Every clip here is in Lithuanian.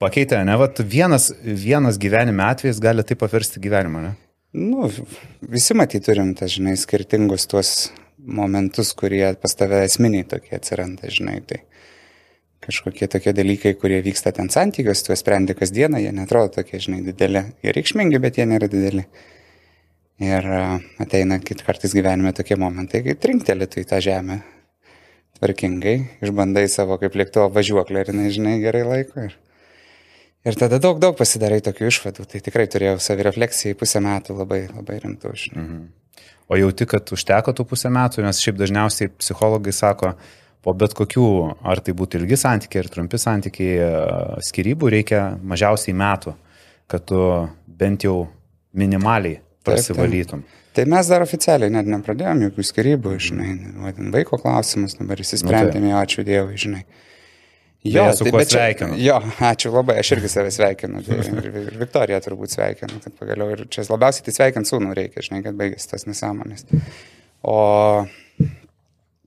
Pakeitė, ne, vat vienas, vienas gyvenime atvejis gali taip pavirsti gyvenimą, ne? Nu, visi matyti turim, tas, žinai, skirtingus tuos momentus, kurie pas tave esminiai tokie atsiranda, žinai. Tai kažkokie tokie dalykai, kurie vyksta ten santykios, tu sprendi kasdieną, jie netrodo tokie, žinai, dideli. Jie reikšmingi, bet jie nėra dideli. Ir ateina kartais gyvenime tokie momentai, kai trinkteli tu į tą žemę tvarkingai, išbandai savo kaip lėktuvo važiuoklę ir, nežinai, gerai laiko. Ir, ir tada daug, daug pasidarai tokių išvadų. Tai tikrai turėjau savirefleksiją į pusę metų labai, labai rimtų. Mhm. O jauti, kad užteko tų pusę metų, nes šiaip dažniausiai psichologai sako, po bet kokių, ar tai būtų ilgi santykiai ar trumpi santykiai, skirybų reikia mažiausiai metų, kad tu bent jau minimaliai prasivalytum. Taip, taip. Tai mes dar oficialiai net nepradėjom jokių skirybų, žinai, vaiko klausimas, dabar įsisprendėme, nu, tai. ačiū Dievui, žinai. Jo, Beje, su tai, kuo sveikinu. Jo, ačiū labai, aš irgi save sveikinu. Tai ir, ir Viktorija turbūt sveikinu, kad pagaliau ir čia labiausiai tai sveikint sūnų reikia, žinai, kad baigėsi tas nesąmonės. O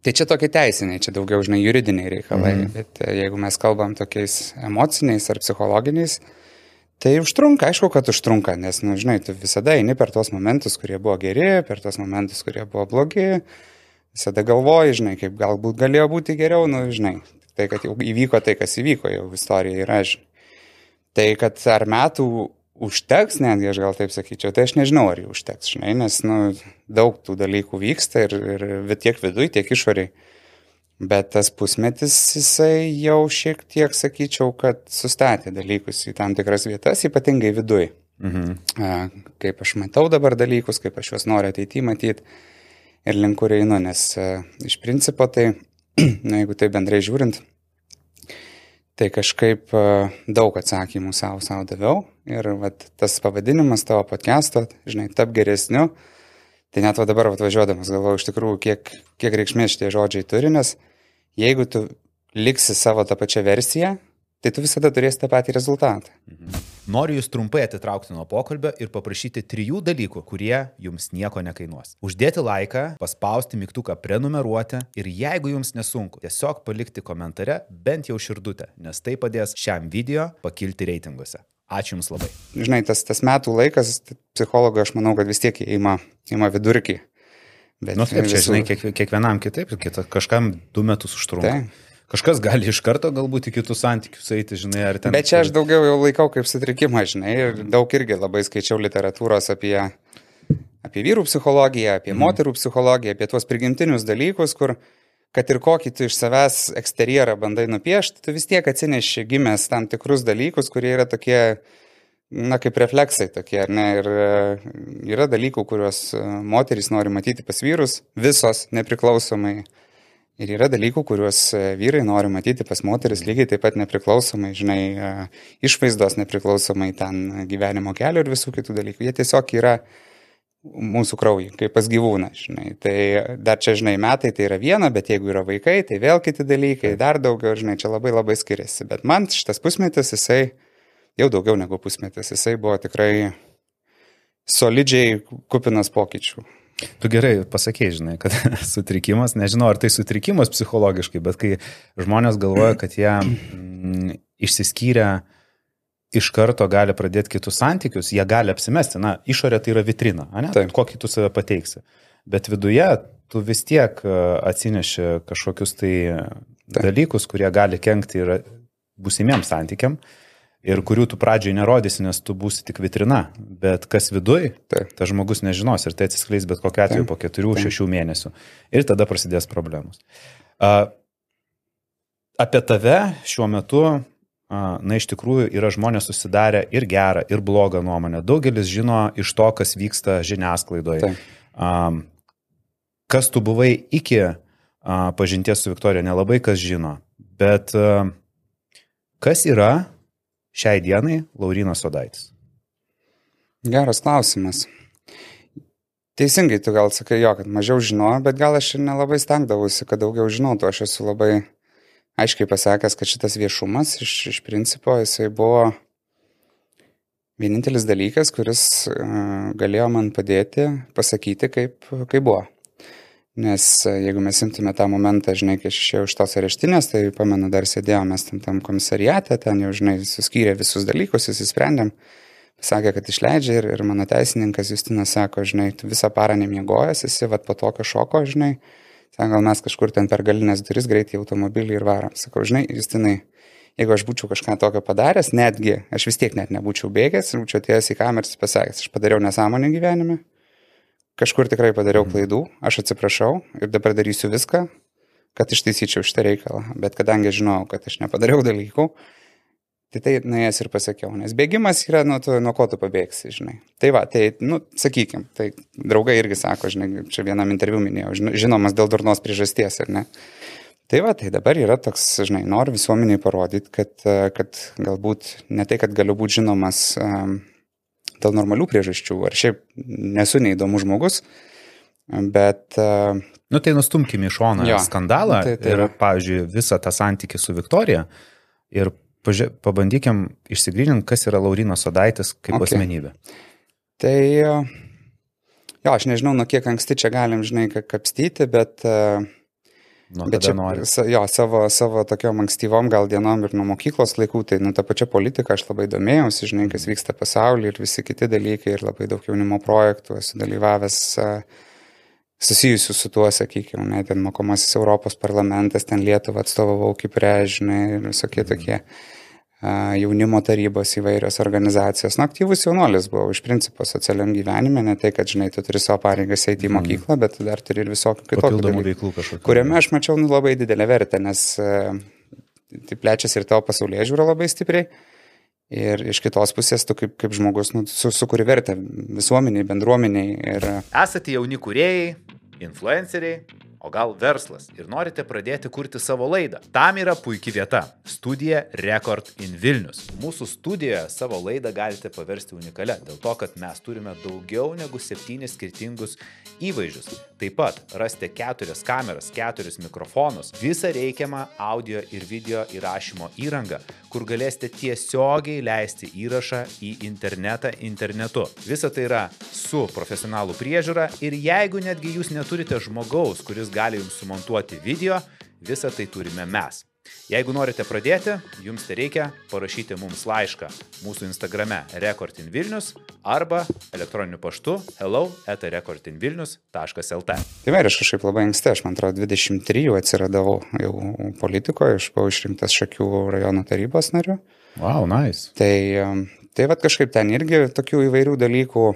tai čia tokie teisiniai, čia daugiau, žinai, juridiniai reikalai, mm. bet jeigu mes kalbam tokiais emociniais ar psichologiniais, Tai užtrunka, aišku, kad užtrunka, nes, nu, žinai, tu visada eini per tuos momentus, kurie buvo geri, per tuos momentus, kurie buvo blogi, visada galvoji, žinai, kaip galbūt galėjo būti geriau, nu, žinai, tai, kad jau įvyko tai, kas įvyko, jau istorija yra, žinai. Tai, kad ar metų užteks, netgi aš gal taip sakyčiau, tai aš nežinau, ar jų užteks, žinai, nes, nu, daug tų dalykų vyksta ir, ir tiek viduje, tiek išoriai. Bet tas pusmetis jisai jau šiek tiek, sakyčiau, kad sustatė dalykus į tam tikras vietas, ypatingai viduje. Mhm. Kaip aš matau dabar dalykus, kaip aš juos noriu ateityje matyti ir link kur einu, nes iš principo tai, na, jeigu tai bendrai žiūrint, tai kažkaip daug atsakymų savo savo daviau ir vat, tas pavadinimas tavo podcast'o, žinai, tap geresniu, Tai net va dabar atvažiuodamas galvoju iš tikrųjų, kiek, kiek reikšmės šitie žodžiai turi, nes jeigu tu liksi savo tą pačią versiją, tai tu visada turėsi tą patį rezultatą. Mhm. Noriu jūs trumpai atitraukti nuo pokalbio ir paprašyti trijų dalykų, kurie jums nieko nekainuos. Uždėti laiką, paspausti mygtuką prenumeruoti ir jeigu jums nesunku, tiesiog palikti komentare bent jau širdutę, nes tai padės šiam video pakilti reitinguose. Ačiū Jums labai. Žinai, tas, tas metų laikas, psichologai, aš manau, kad vis tiek ima, ima vidurkį. Bet nu, taip, čia, visų... žinai, kiek, kiekvienam kitaip, kita, kažkam du metus užtrunka. Tai. Kažkas gali iš karto galbūt į kitus santykius eiti, žinai, ar ten. Bet čia aš daugiau jau laikau kaip sutrikimą, žinai, ir daug irgi labai skaičiau literatūros apie, apie vyrų psichologiją, apie mm. moterų psichologiją, apie tuos prigimtinius dalykus, kur kad ir kokį tu iš savęs eksterjerą bandai nupiešti, tu vis tiek atsineši gimęs tam tikrus dalykus, kurie yra tokie, na, kaip refleksai tokie, ar ne? Ir e, yra dalykų, kuriuos e, moterys nori matyti pas vyrus, visos nepriklausomai. Ir yra dalykų, kuriuos e, vyrai nori matyti pas moteris lygiai taip pat nepriklausomai, žinai, išvaizdos nepriklausomai ten gyvenimo kelio ir visų kitų dalykų. Jie tiesiog yra mūsų kraujį, kaip pas gyvūną, žinai. Tai dar čia, žinai, metai tai yra viena, bet jeigu yra vaikai, tai vėl kiti dalykai, dar daugiau, žinai, čia labai labai skiriasi. Bet man šitas pusmetis, jisai jau daugiau negu pusmetis, jisai buvo tikrai solidžiai kupinas pokyčių. Tu gerai pasakėjai, žinai, kad sutrikimas, nežinau, ar tai sutrikimas psichologiškai, bet kai žmonės galvoja, kad jie mm, išsiskyrė iš karto gali pradėti kitus santykius, jie gali apsimesti, na, išorė tai yra vitrina, ne? Taip. Kokį tu save pateiksi. Bet viduje tu vis tiek e, atsineši kažkokius tai Taip. dalykus, kurie gali kenkti ir būsimiems santykiam ir kurių tu pradžioj nerodysi, nes tu būsi tik vitrina, bet kas viduj, tas žmogus nežinos ir tai atsiskleis bet kokiu atveju po keturių, šešių mėnesių. Ir tada prasidės problemos. Apie tave šiuo metu na, iš tikrųjų yra žmonės susidarę ir gerą, ir blogą nuomonę. Daugelis žino iš to, kas vyksta žiniasklaidoje. Kas tu buvai iki pažinties su Viktorija, nelabai kas žino. Bet kas yra šiai dienai Laurinas Sodaitis? Geras klausimas. Teisingai, tu gal sakai jo, kad mažiau žinojo, bet gal aš ir nelabai stengdavausi, kad daugiau žinotų. Aš esu labai aiškiai pasakęs, kad šitas viešumas iš, iš principo jisai buvo vienintelis dalykas, kuris uh, galėjo man padėti pasakyti, kaip, kaip buvo. Nes e, jeigu mes imtume tą momentą, žinai, kai aš išėjau iš tos areštinės, tai pamenu, dar sėdėjome mes tam, tam komisariate, ten jau, žinai, suskyrė visus dalykus, įsisprendėm, sakė, kad išleidžia ir, ir mano teisininkas Justinas sako, žinai, tu visą parą nemiegojęs esi, vad po tokio šoko, žinai, sako, gal mes kažkur ten per galinės duris greitai automobilį ir varom. Sakau, žinai, Justinai, jeigu aš būčiau kažką tokio padaręs, netgi aš vis tiek net nebūčiau bėgęs ir būčiau atėjęs į kamerą ir pasakęs, aš padariau nesąmonę gyvenime, kažkur tikrai padariau mhm. klaidų, aš atsiprašau ir dabar darysiu viską, kad ištaisyčiau šitą reikalą. Bet kadangi žinau, kad aš nepadariau dalykų, tai tai nuėjęs ir pasakiau. Nes bėgimas yra nuo, to, nuo ko tu pabėgsi, žinai. Tai va, tai, nu, sakykim, tai draugai irgi sako, žinai, čia vienam interviu minėjau, žinomas dėl durnos priežasties, ar ne. Tai va, tai dabar yra toks, žinai, noriu visuomeniai parodyti, kad, kad galbūt ne tai, kad galiu būti žinomas um, dėl normalių priežasčių, ar šiaip nesu neįdomus žmogus, bet... Uh, nu tai nustumkime į šoną jo, skandalą tai, tai, ir, pavyzdžiui, visą tą santykį su Viktorija ir paži... pabandykim išsigryninti, kas yra Laurinas Sodaitis kaip okay. asmenybė. Tai, jo, aš nežinau, nuo kiek anksti čia galim, žinai, kapstyti, bet... Uh, Nuo Bet čia, nori. jo, savo, savo tokiom ankstyvom gal dienom ir nuo mokyklos laikų, tai nu tą pačią politiką aš labai domėjausi, žinai, kas vyksta pasaulyje ir visi kiti dalykai ir labai daug jaunimo projektų esu dalyvavęs susijusių su tuo, sakykime, ne, ten mokomasis Europos parlamentas, ten Lietuvą atstovavau kaip režinai ir visokie tokie. Mm jaunimo tarybos įvairios organizacijos. Na, aktyvus jaunuolis buvau iš principo socialiam gyvenime, ne tai, kad, žinai, tu turi savo pareigas eiti į mhm. mokyklą, bet tu dar turi ir visokių kitokių dalykų, veiklų kažkokių. Kuriame aš mačiau nu, labai didelę vertę, nes tai plečiasi ir tavo pasaulyje žiūri labai stipriai. Ir iš kitos pusės tu kaip, kaip žmogus nu, su, sukuri vertę visuomeniai, bendruomeniai. Ir... Esate jauni kuriejai, influenceriai, o gal verslas ir norite pradėti kurti savo laidą. Tam yra puikia vieta - studija Record in Vilnius. Mūsų studijoje savo laidą galite paversti unikalią, dėl to, kad mes turime daugiau negu septynis skirtingus įvaizdžius. Taip pat rasite keturias kameras, keturis mikrofonus, visą reikiamą audio ir video įrašymo įrangą, kur galėsite tiesiogiai leisti įrašą į internetą internetu. Visa tai yra su profesionalų priežiūra ir jeigu netgi jūs neturite žmogaus, kuris gali jums sumontuoti video, visą tai turime mes. Jeigu norite pradėti, jums tai reikia parašyti mums laišką mūsų Instagrame recordinvilnius arba elektroniniu paštu hello at recordinvilnius.lt. Tai vėl aš kažkaip labai anksti, aš man atrodo 23 atsiradau jau politikoje, aš buvau išrinktas Šakių rajono tarybos nariu. Wow, nice. Tai, tai vad kažkaip ten irgi tokių įvairių dalykų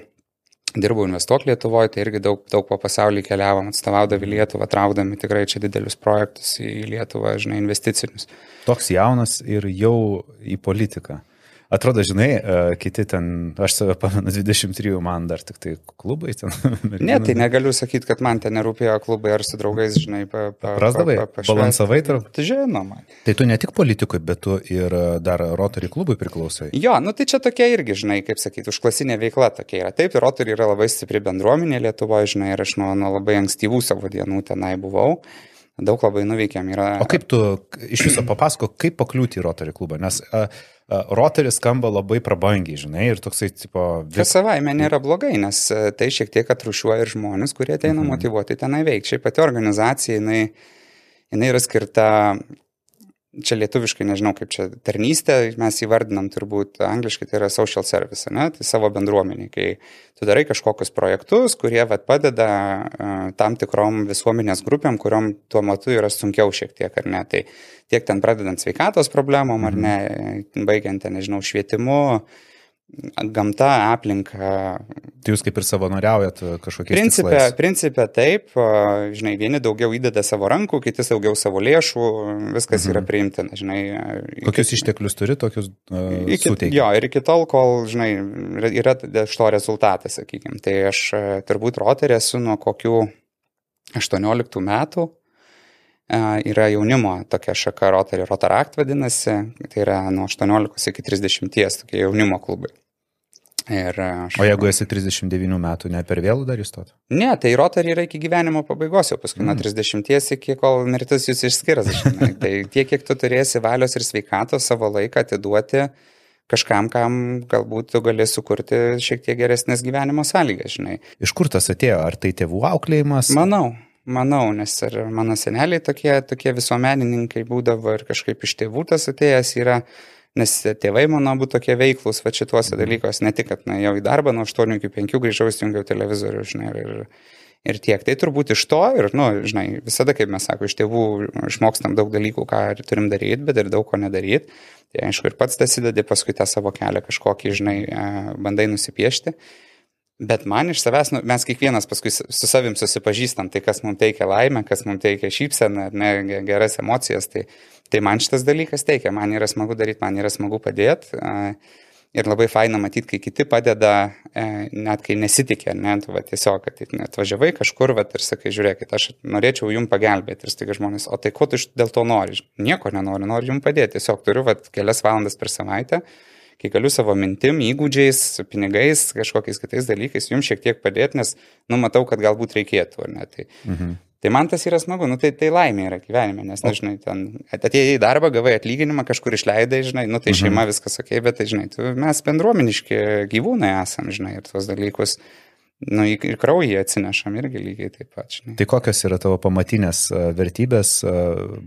dirbau investuok Lietuvoje, tai irgi daug, daug po pasaulį keliavom, atstovaudami Lietuvą, traukdami tikrai čia didelius projektus į Lietuvą, žinai, investicinius. Toks jaunas ir jau į politiką. Atrodo, žinai, e, kiti ten, aš save pamenu, 23 man dar tik tai klubai ten. ne, tai negaliu sakyti, kad man ten nerūpėjo klubai ar su draugais, žinai, pa, pa, Prasdavai, pa, pa, balansavai tarp. Tai žinoma. Tai tu ne tik politikui, bet tu ir e, dar Rotary klubui priklausai. Jo, nu tai čia tokia irgi, žinai, kaip sakyti, užklasinė veikla tokia yra. Taip, Rotary yra labai stipri bendruomenė Lietuvoje, žinai, ir aš nuo, nuo labai ankstyvų savo dienų tenai buvau daug labai nuveikėm. Yra... O kaip tu iš viso papasako, kaip pakliūti į Rotary klubą? Nes uh, Rotary skamba labai prabangiai, žinai, ir toksai, tipo... Vis... Kas savaime nėra blogai, nes tai šiek tiek atrušiuoja ir žmonės, kurie ateina mhm. motivuoti tenai veikti. Šiaip pati organizacija, jinai, jinai yra skirta čia lietuviškai nežinau kaip čia tarnystė, mes įvardinam turbūt angliškai tai yra social service, ne? tai savo bendruomeniai, kai tu darai kažkokius projektus, kurie vat, padeda uh, tam tikrom visuomenės grupėm, kuriuom tuo metu yra sunkiau šiek tiek ar ne. Tai tiek ten pradedant sveikatos problemom ar ne, baigiant, nežinau, švietimu, uh, gamta, aplinka. Tai jūs kaip ir savanoriaujat kažkokiais principė, tikslais? Principė taip, žinai, vieni daugiau įdeda savo rankų, kiti daugiau savo lėšų, viskas mhm. yra priimtina, žinai. Kokius iki, išteklius turi, tokius uh, iki, suteikia? Jo, ir iki tol, kol, žinai, yra iš to rezultatas, sakykime. Tai aš turbūt roterė esu nuo kokių 18 metų yra jaunimo tokia šaka Rotary Rotarakt vadinasi, tai yra nuo 18 iki 30 tokie jaunimo klubai. Ir aš... O jeigu esi 39 metų, ne per vėlų dar įstoti? Ne, tai Rotary yra iki gyvenimo pabaigos, jau paskui mm. nuo 30 iki kol mirtis jūs išskiras. Tai tiek, kiek tu turėsi valios ir sveikatos savo laiką atiduoti kažkam, kam galbūt tu gali sukurti šiek tiek geresnės gyvenimo sąlygas, žinai. Iš kur tas atėjo? Ar tai tėvų auklėjimas? Manau, manau, nes ir mano seneliai tokie, tokie visuomenininkai būdavo ir kažkaip iš tėvų tas atėjęs yra, nes tėvai mano buvo tokie veiklus va šituose dalykuose, ne tik, kad na, jau į darbą nuo 8 iki 5 grįžau, įsijungiau televizorių, žinai, ir, ir, ir tiek. Tai turbūt iš to ir, na, nu, žinai, visada, kaip mes sakome, iš tėvų išmokstam daug dalykų, ką turim daryti, bet ir daug ko nedaryti. Tai aišku, ir pats dasidedi paskui tą savo kelią kažkokį, žinai, bandai nusipiešti. Bet man iš savęs, nu, mes kiekvienas paskui su savim susipažįstam, tai kas mums teikia laimę, kas mums teikia šypseną, ne, geras emocijas, tai, tai man šitas dalykas teikia, man yra smagu daryti, man yra smagu padėti. Ir labai faina matyti, kai kiti padeda, e, net kai nesitikė, net va, tiesiog, kad atvažiavai kažkur va, ir sakai, žiūrėkit, aš norėčiau jums pagelbėti ir staiga žmonės, o tai ko tu dėl to nori? Nieko nenoriu, noriu jums padėti, tiesiog turiu va, kelias valandas per savaitę kai galiu savo mintim, įgūdžiais, pinigais, kažkokiais kitais dalykais jums šiek tiek padėti, nes, nu, matau, kad galbūt reikėtų, ar ne? Tai, mhm. tai man tas yra smagu, nu, tai, tai laimė yra gyvenime, nes, na, žinai, ten atėjai į darbą, gavai atlyginimą, kažkur išleidai, žinai, nu, tai mhm. šeima viskas ok, bet, tai, žinai, tu, mes bendruomeniški gyvūnai esam, žinai, ir tuos dalykus nu, į kraują atsinešam irgi lygiai taip pat. Žinai. Tai kokios yra tavo pamatinės vertybės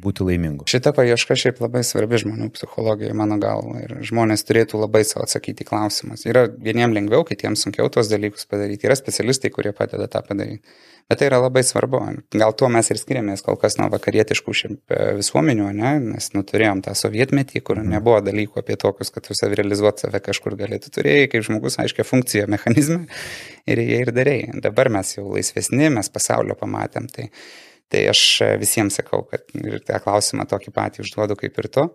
būti laimingu? Šita paieška šiaip labai svarbi žmonių psichologijai, mano galva. Ir žmonės turėtų labai savo atsakyti klausimus. Yra vieniems lengviau, kitiems sunkiau tuos dalykus padaryti. Yra specialistai, kurie padeda tą padaryti. Bet tai yra labai svarbu. Gal tuo mes ir skiriamės kol kas nuo vakarietiškų e, visuomenių, ne? nes nu, turėjom tą sovietmetį, kur mhm. nebuvo dalykų apie tokius, kad tu savirealizuot save kažkur galėtų. Turėjai kaip žmogus aiškia funkciją, mechanizmą ir jie ir darėjai. Dabar mes jau laisvesni, mes pasaulio pamatėm. Tai, tai aš visiems sakau, kad ir tą klausimą tokį patį užduodu kaip ir tu.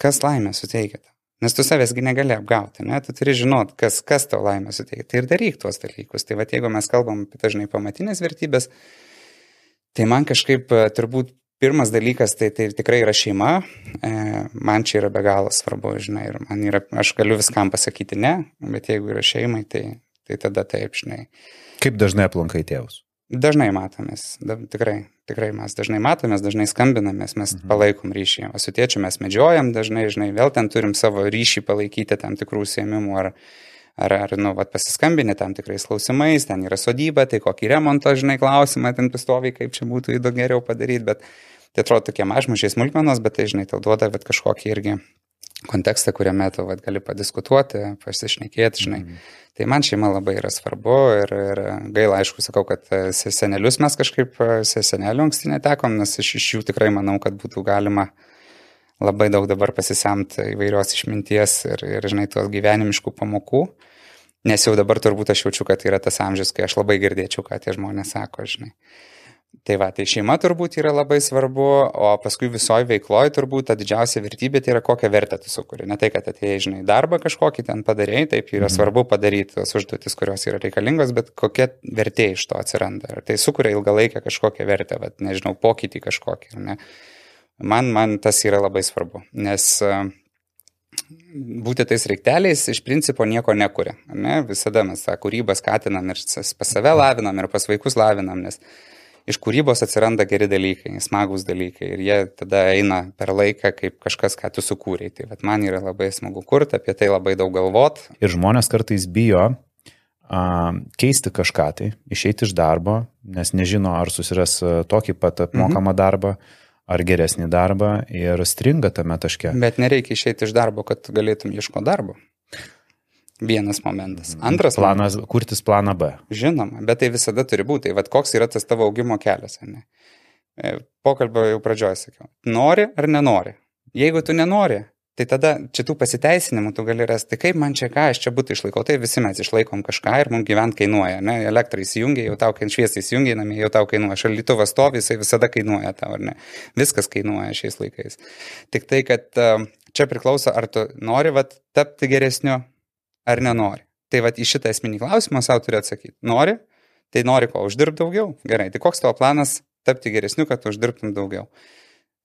Kas laimę suteikia? Nes tu savęsgi negali apgauti, ne? tu turi žinot, kas, kas tau laimę suteikia. Tai ir daryk tuos dalykus. Tai va, jeigu mes kalbam apie dažnai pamatinės vertybės, tai man kažkaip e, turbūt pirmas dalykas, tai, tai tikrai yra šeima. E, man čia yra be galo svarbu, žinai, ir man yra, aš galiu viskam pasakyti ne, bet jeigu yra šeimai, tai, tai tada taip, žinai. Kaip dažnai aplankai tėvus? Dažnai matomės, da, tikrai, tikrai mes dažnai matomės, dažnai skambinamės, mes mhm. palaikom ryšį. O su tėčiu mes medžiojam dažnai, žinai, vėl ten turim savo ryšį palaikyti tam tikrų užsiemimų ar, ar, ar nu, vat, pasiskambinę tam tikrais klausimais, ten yra sodyba, tai kokį remontą, žinai, klausimą ten pastoviai, kaip čia būtų įdomu geriau padaryti, bet tai atrodo tokie mažmažiai smulkmenos, bet tai, žinai, tau duoda vat, kažkokį irgi kontekstą, kuriame tu vat, gali padiskutuoti, pasišnekėti, žinai. Mm. Tai man šeima labai yra svarbu ir, ir gaila, aišku, sakau, kad e, senelius mes kažkaip e, senelių anksti netekom, nes iš, iš jų tikrai manau, kad būtų galima labai daug dabar pasisemti įvairios išminties ir, ir žinai, tuos gyvenimiškų pamokų. Nes jau dabar turbūt aš jaučiu, kad yra tas amžius, kai aš labai girdėčiau, ką tie žmonės sako, žinai. Tai va, tai šeima turbūt yra labai svarbu, o paskui visoji veikloje turbūt ta didžiausia vertybė tai yra kokią vertę tu sukuri. Ne tai, kad atėjai, žinai, darbą kažkokį ten padarėjai, taip yra mhm. svarbu padaryti tos užduotis, kurios yra reikalingos, bet kokia vertė iš to atsiranda. Ar tai sukuria ilgalaikę kažkokią vertę, bet nežinau, pokytį kažkokį. Ne? Man, man tas yra labai svarbu, nes būti tais reikteliais iš principo nieko nekuria. Ne? Visada mes tą kūrybą skatinam ir pas save lavinam ir pas vaikus lavinam, nes iš kūrybos atsiranda geri dalykai, smagus dalykai ir jie tada eina per laiką kaip kažkas, ką tu sukūrėjai. Tai man yra labai smagu kurti, apie tai labai daug galvot. Ir žmonės kartais bijo a, keisti kažką tai, išeiti iš darbo, nes nežino, ar susiras tokį pat apmokamą mhm. darbą ar geresnį darbą ir stringa tame taške. Bet nereikia išeiti iš darbo, kad galėtum ieško darbo. Vienas momentas. Mhm. Antras planas momentas, kurtis planą B. Žinoma, bet tai visada turi būti. Tai vad koks yra tas tavo augimo kelias, ne? E, pokalbio jau pradžioje sakiau. Nori ar nenori? Jeigu tu nenori, tai tada čia tų pasiteisinimų tu gali rasti, kaip man čia ką, aš čia būtų išlaikau. Tai visi mes išlaikom kažką ir mums gyvent kainuoja. Ne? Elektrą įsijungia, jau tau šviesą įsijungia, namie jau tau kainuoja. Šaldytuvas stovi, jisai visada kainuoja tau, ar ne? Viskas kainuoja šiais laikais. Tik tai, kad e, čia priklauso, ar tu nori vat, tapti geresniu ar nenori. Tai vad į šitą esminį klausimą savo turi atsakyti. Nori, tai nori ko, uždirbti daugiau? Gerai, tai koks tavo planas tapti geresniu, kad uždirbtum daugiau?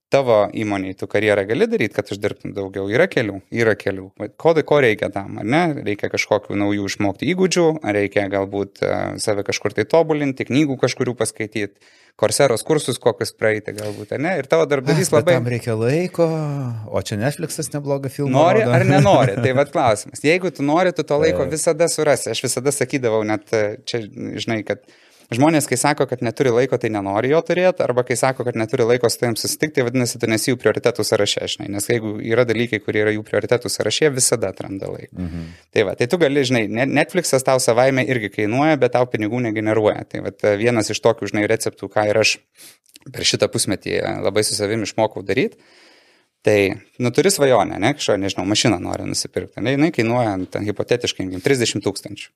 Tavo įmoniai tu karjerą gali daryti, kad uždirbtum daugiau. Yra kelių, yra kelių. Ko, ko reikia tam, ar ne? Reikia kažkokių naujų išmokti įgūdžių, ar reikia galbūt uh, save kažkur tai tobulinti, knygų kažkurių paskaityti korseros kursus kokius praeiti galbūt, ne? Ir tavo darbdavys labai... Tam reikia laiko, o čia Netflixas neblogą filmą. Nori rodo. ar nenori, tai vad klausimas. Jeigu tu nori, tu to laiko visada surasi. Aš visada sakydavau, net čia, žinai, kad žmonės, kai sako, kad neturi laiko, tai nenori jo turėti, arba kai sako, kad neturi laiko su tavim susitikti, tai vadinasi, tu nesi jų prioritetų sąraše, žinai, nes jeigu yra dalykai, kurie yra jų prioritetų sąraše, visada atranda laiko. Mhm. Tai va, tai tu gali, žinai, Netflixas tau savaime irgi kainuoja, bet tau pinigų negeneruoja. Tai va, vienas iš tokių, žinai, receptų, ką ir aš per šitą pusmetį labai su savimi išmokau daryti Tai, nu, turi svajonę, ne, kažko, nežinau, mašiną nori nusipirkti, ne, jinai kainuoja, ten, hipotetiškai, 30 tūkstančių.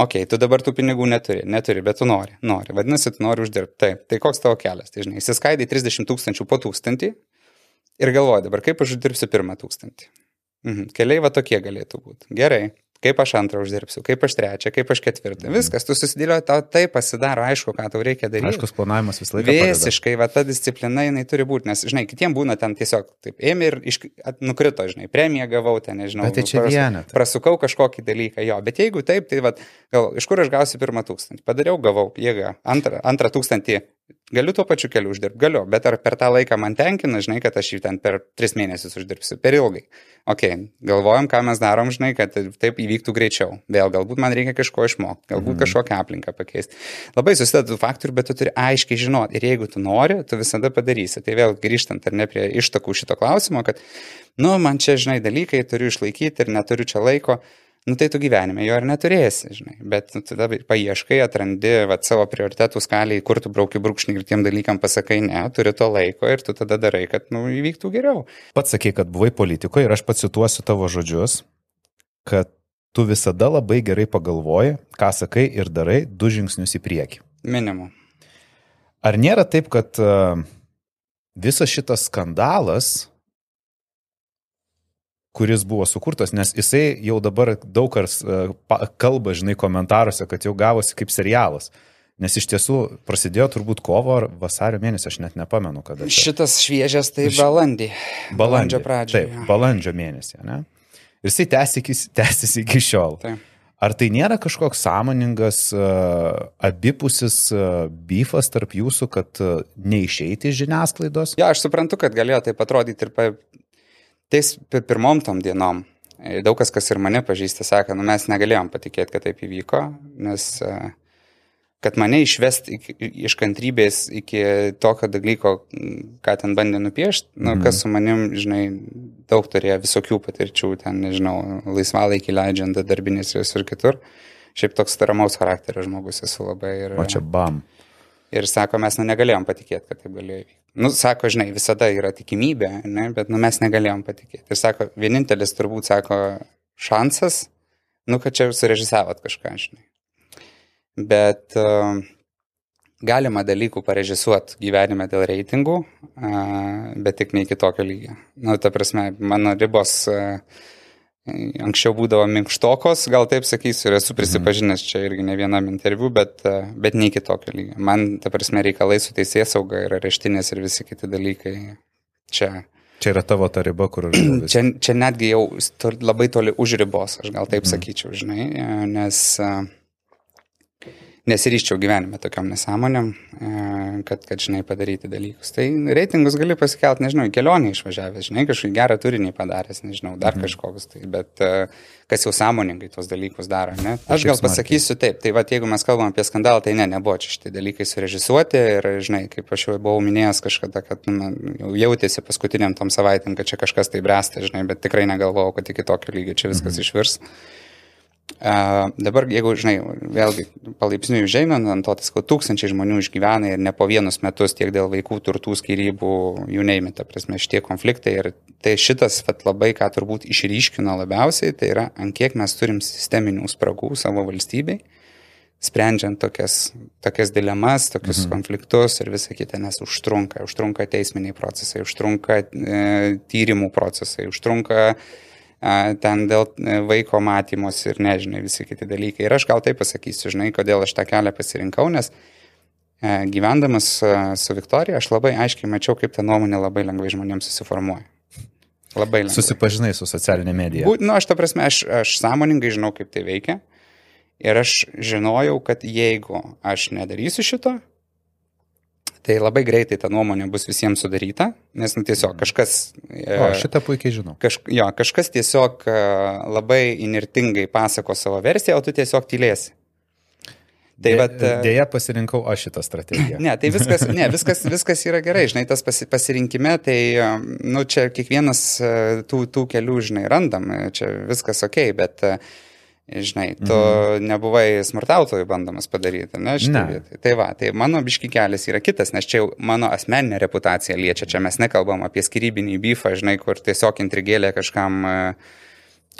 Ok, tu dabar tų pinigų neturi, neturi, bet tu nori, nori, vadinasi, tu nori uždirbti. Taip, tai koks tavo kelias, tai žinai, įsiskaidai 30 tūkstančių po tūkstantį ir galvoji dabar, kaip aš uždirbsiu pirmą tūkstantį. Mhm. Keliai va tokie galėtų būti. Gerai, kaip aš antrą uždirbsiu, kaip aš trečią, kaip aš ketvirtą. Mhm. Viskas, tu susidėlioji, tau tai pasidaro, aišku, ką tau reikia daryti. Aiškus planavimas visą laiką. Visiškai, va ta disciplina jinai turi būti, nes, žinai, kitiems būna ten tiesiog, taip, ėmė ir iš, at, nukrito, žinai, premiją gavau, ten, nežinau, bet tai čia pras, vienet. prasukau kažkokį dalyką, jo, bet jeigu taip, tai, va, gal, iš kur aš gausiu pirmą tūkstantį? Padariau, gavau jėgą, antrą, antrą tūkstantį Galiu tuo pačiu keliu uždirbti, galiu, bet ar per tą laiką man tenkina, žinai, kad aš jį ten per tris mėnesius uždirbsiu, per ilgai. Ok, galvojam, ką mes darom, žinai, kad taip įvyktų greičiau. Vėl, galbūt man reikia kažko išmokti, galbūt mhm. kažkokią aplinką pakeisti. Labai susideda tų faktorių, bet tu turi aiškiai žinoti. Ir jeigu tu nori, tu visada padarysi. Tai vėl grįžtant ar ne prie ištakų šito klausimo, kad, nu, man čia, žinai, dalykai turiu išlaikyti ir neturiu čia laiko nu tai tu gyvenime jo ir neturėsi, žinai. Bet nu, tada paieškai, atrandi vat, savo prioritetų skaliai, kur tu brauki brūkšnį ir tiem dalykam pasakai, ne, turi to laiko ir tu tada darai, kad nu, įvyktų geriau. Pats sakai, kad buvai politikoje ir aš pacituosiu tavo žodžius, kad tu visada labai gerai pagalvoji, ką sakai ir darai du žingsnius į priekį. Minimum. Ar nėra taip, kad uh, visas šitas skandalas kuris buvo sukurtas, nes jisai jau dabar daug kas e, kalba, žinai, komentaruose, kad jau gavosi kaip serialas. Nes iš tiesų prasidėjo turbūt kovo ar vasario mėnesį, aš net nepamenu, kada. Čia. Šitas šviežias tai balandį. Balandį. Balandžio pradžioje. Taip, balandžio mėnesį, ne? Ir jisai tęsiasi iki šiol. Taip. Ar tai nėra kažkoks sąmoningas, uh, abipusis uh, bifas tarp jūsų, kad neišeiti iš žiniasklaidos? Ja, aš suprantu, kad galėjo tai atrodyti ir tais pirmom tom dienom e, daug kas, kas ir mane pažįsta, sako, nu mes negalėjom patikėti, kad taip įvyko, nes e, kad mane išvest iki, iš kantrybės iki tokio dalyko, ką ten bandė nupiešti, nu, mm. kas su manim, žinai, daug turėjo visokių patirčių, ten, nežinau, laisvalaikį leidžiant darbinės ir kitur. Šiaip toks taramaus charakterio žmogus esu labai. Ir, o čia bam. Ir sako, mes nu, negalėjom patikėti, kad taip galėjo įvykti. Nu, sako, žinai, visada yra tikimybė, ne, bet nu, mes negalėjom patikėti. Ir sako, vienintelis turbūt, sako, šansas, nu, kad čia surežisavot kažką, žinai. Bet uh, galima dalykų parežisuoti gyvenime dėl reitingų, uh, bet tik ne iki tokio lygio. Nu, ta prasme, mano ribos uh, Anksčiau būdavo minkštokos, gal taip sakysiu, ir esu prisipažinęs čia irgi ne vienam interviu, bet, bet ne iki tokio lygio. Man, ta prasme, reikalai su teisės sauga ir areštinės ir visi kiti dalykai čia. Čia yra tavo ta riba, kur... čia, čia netgi jau labai toli už ribos, aš gal taip mhm. sakyčiau, žinai, nes uh, nesiryščiau gyvenime tokiam nesąmonėm, e, kad, kad, žinai, padaryti dalykus. Tai reitingus gali pasikelti, nežinau, į kelionę išvažiavęs, žinai, kažkokį gerą turinį padaręs, nežinau, dar mhm. kažkoks, tai, bet e, kas jau sąmoningai tuos dalykus daro, ne? Aš gal pasakysiu taip, tai va, jeigu mes kalbam apie skandalą, tai ne, nebuvo čia šitie dalykai surežisuoti ir, žinai, kaip aš jau buvau minėjęs kažkada, kad nu, jau jautėsi paskutiniam tom savaitėm, kad čia kažkas tai bręsta, žinai, bet tikrai negalvojau, kad iki tokio lygio čia viskas mhm. išvirs. Uh, dabar, jeigu, žinai, vėlgi palaipsniui užeinant ant to, sakau, tūkstančiai žmonių išgyvena ir ne po vienus metus tiek dėl vaikų turtų skirybų, jų neimita, prasme, šitie konfliktai. Ir tai šitas, vat, labai, ką turbūt išryškino labiausiai, tai yra, ant kiek mes turim sisteminių spragų savo valstybei, sprendžiant tokias, tokias dilemas, tokius mhm. konfliktus ir visą kitą, nes užtrunka, užtrunka teisminiai procesai, užtrunka e, tyrimų procesai, užtrunka e, ten dėl e, vaiko matymos ir nežinai, visi kiti dalykai. Ir aš gal taip pasakysiu, žinai, kodėl aš tą kelią pasirinkau, nes e, gyvendamas e, su Viktorija, aš labai aiškiai mačiau, kaip ta nuomonė labai lengvai žmonėms susiformuoja. Labai lengvai. Susipažinai su socialinė medija. Būt, nu, aš ta prasme, aš, aš sąmoningai žinau, kaip tai veikia. Ir aš žinojau, kad jeigu aš nedarysiu šito, Tai labai greitai ta nuomonė bus visiems sudaryta, nes nu, tiesiog kažkas... O, šitą puikiai žinau. Kaž, jo, kažkas tiesiog e, labai inirtingai pasako savo versiją, o tu tiesiog tylėsi. Tai vat, e, Dėja pasirinkau aš šitą strategiją. Ne, tai viskas, ne, viskas, viskas yra gerai, žinai, tas pasi, pasirinkime, tai, nu, čia kiekvienas e, tų, tų kelių, žinai, randam, e, čia viskas ok, bet, e, žinai, tu mhm. nebuvai smurtautojų bandomas padaryti, ne, Ne. Tai va, tai mano biški kelias yra kitas, nes čia jau mano asmeninė reputacija liečia, čia mes nekalbam apie skirybinį bifą, žinai, kur tiesiog intrigėlė kažkam e,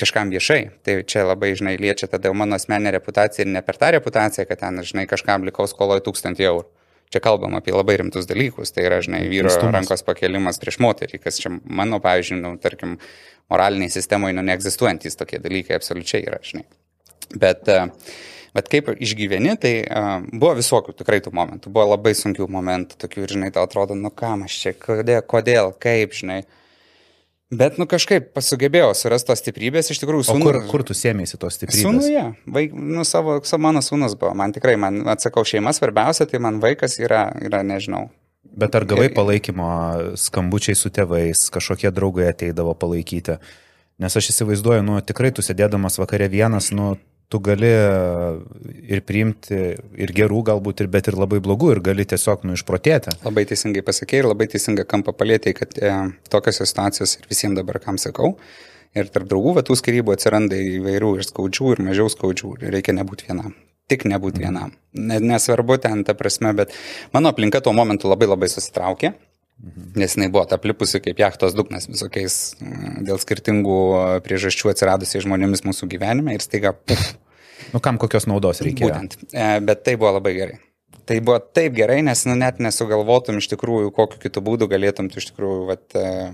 kažkam viešai. Tai čia labai, žinai, liečia tada jau mano asmeninė reputacija ir ne per tą reputaciją, kad ten, žinai, kažkam likau skoloje tūkstantį eurų. Čia kalbam apie labai rimtus dalykus. Tai yra, žinai, vyro Teistumas. rankos pakelimas prieš moterį, kas čia mano, pavyzdžiui, nu, tarkim, moraliniai sistemoje, nu, neegzistuojantis tokie dalykai absoliučiai yra, žinai. Bet, e, bet kaip išgyveni, tai uh, buvo visokių tikrai tų momentų. Buvo labai sunkių momentų, tokių, žinai, tau atrodo, nu kam aš čia, kodėl, kodėl kaip, žinai. Bet, nu kažkaip pasugebėjau surasti tos stiprybės, iš tikrųjų, sūnų. kur, kur tu sėmėsi tos stiprybės? Sūnuje, vaik, nu, savo, savo mano sūnus buvo, man tikrai, man atsakau, šeima svarbiausia, tai man vaikas yra, yra nežinau. Bet ar gavai palaikymo skambučiai su tėvais, kažkokie draugai ateidavo palaikyti? Nes aš įsivaizduoju, nu tikrai tu sėdėdamas vakare vienas, nu tu gali ir priimti ir gerų galbūt, ir, bet ir labai blogų, ir gali tiesiog nu išprotėti. Labai teisingai pasakėjai ir labai teisingą kampą palėtėjai, kad e, tokios situacijos ir visiems dabar, kam sakau, ir tarp draugų, va tų skirybų atsiranda įvairių ir skaudžių, ir mažiau skaudžių, reikia nebūti vienam. Tik nebūti vienam. Ne, nesvarbu ten ta prasme, bet mano aplinka tuo momentu labai labai susitraukė. Nes jinai buvo aplipusi kaip jachtos dugnas visokiais mm, dėl skirtingų priežasčių atsiradusiais žmonėmis mūsų gyvenime ir staiga, puf, Nu kam kokios naudos reikėjo? Būtent. E, Bet tai buvo labai gerai. Tai buvo taip gerai, nes nu, net nesugalvotum iš tikrųjų, kokiu kitų būdų galėtum tu iš tikrųjų vat, e,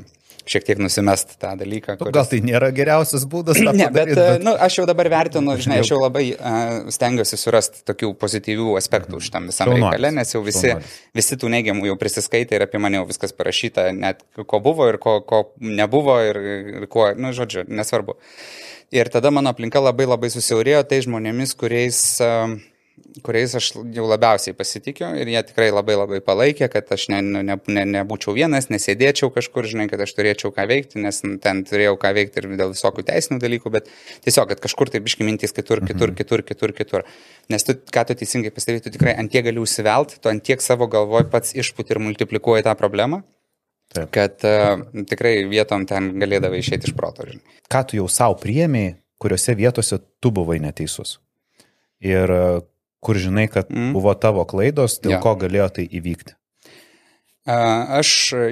šiek tiek nusimest tą dalyką. Nu, gal tai nėra geriausias būdas Ne, bet, padaryt, bet... Nu, aš jau dabar vertinu, žinai, aš jau labai uh, stengiuosi surasti tokių pozityvių aspektų šitam visam Šaunuolis. reikale, nes jau visi, Šaunuolis. visi tų neigiamų jau prisiskaitė ir apie mane jau viskas parašyta, net ko buvo ir ko, ko nebuvo ir, ir ko, nu, žodžiu, nesvarbu. Ir tada mano aplinka labai labai susiaurėjo tai žmonėmis, kuriais, uh, kuriais aš jau labiausiai pasitikiu ir jie tikrai labai labai palaikė, kad aš ne, ne, ne, nebūčiau vienas, nesėdėčiau kažkur, žinai, kad aš turėčiau ką veikti, nes ten turėjau ką veikti ir dėl visokių teisinių dalykų, bet tiesiog, kad kažkur tai biški mintys kitur, kitur, kitur, kitur, kitur. Nes tu, ką tu teisingai pastebėjai, tu tikrai ant tiek gali užsivelt, tu ant tiek savo galvoj pats išput ir multiplikuoji tą problemą, Taip. kad uh, tikrai vietom ten galėdavai išėti iš proto, žinai. ką tu jau savo priemiai, kuriuose vietose tu buvai neteisus. Ir kur žinai, kad Mm. buvo tavo klaidos, dėl Jo. ko galėjo tai įvykti. Aš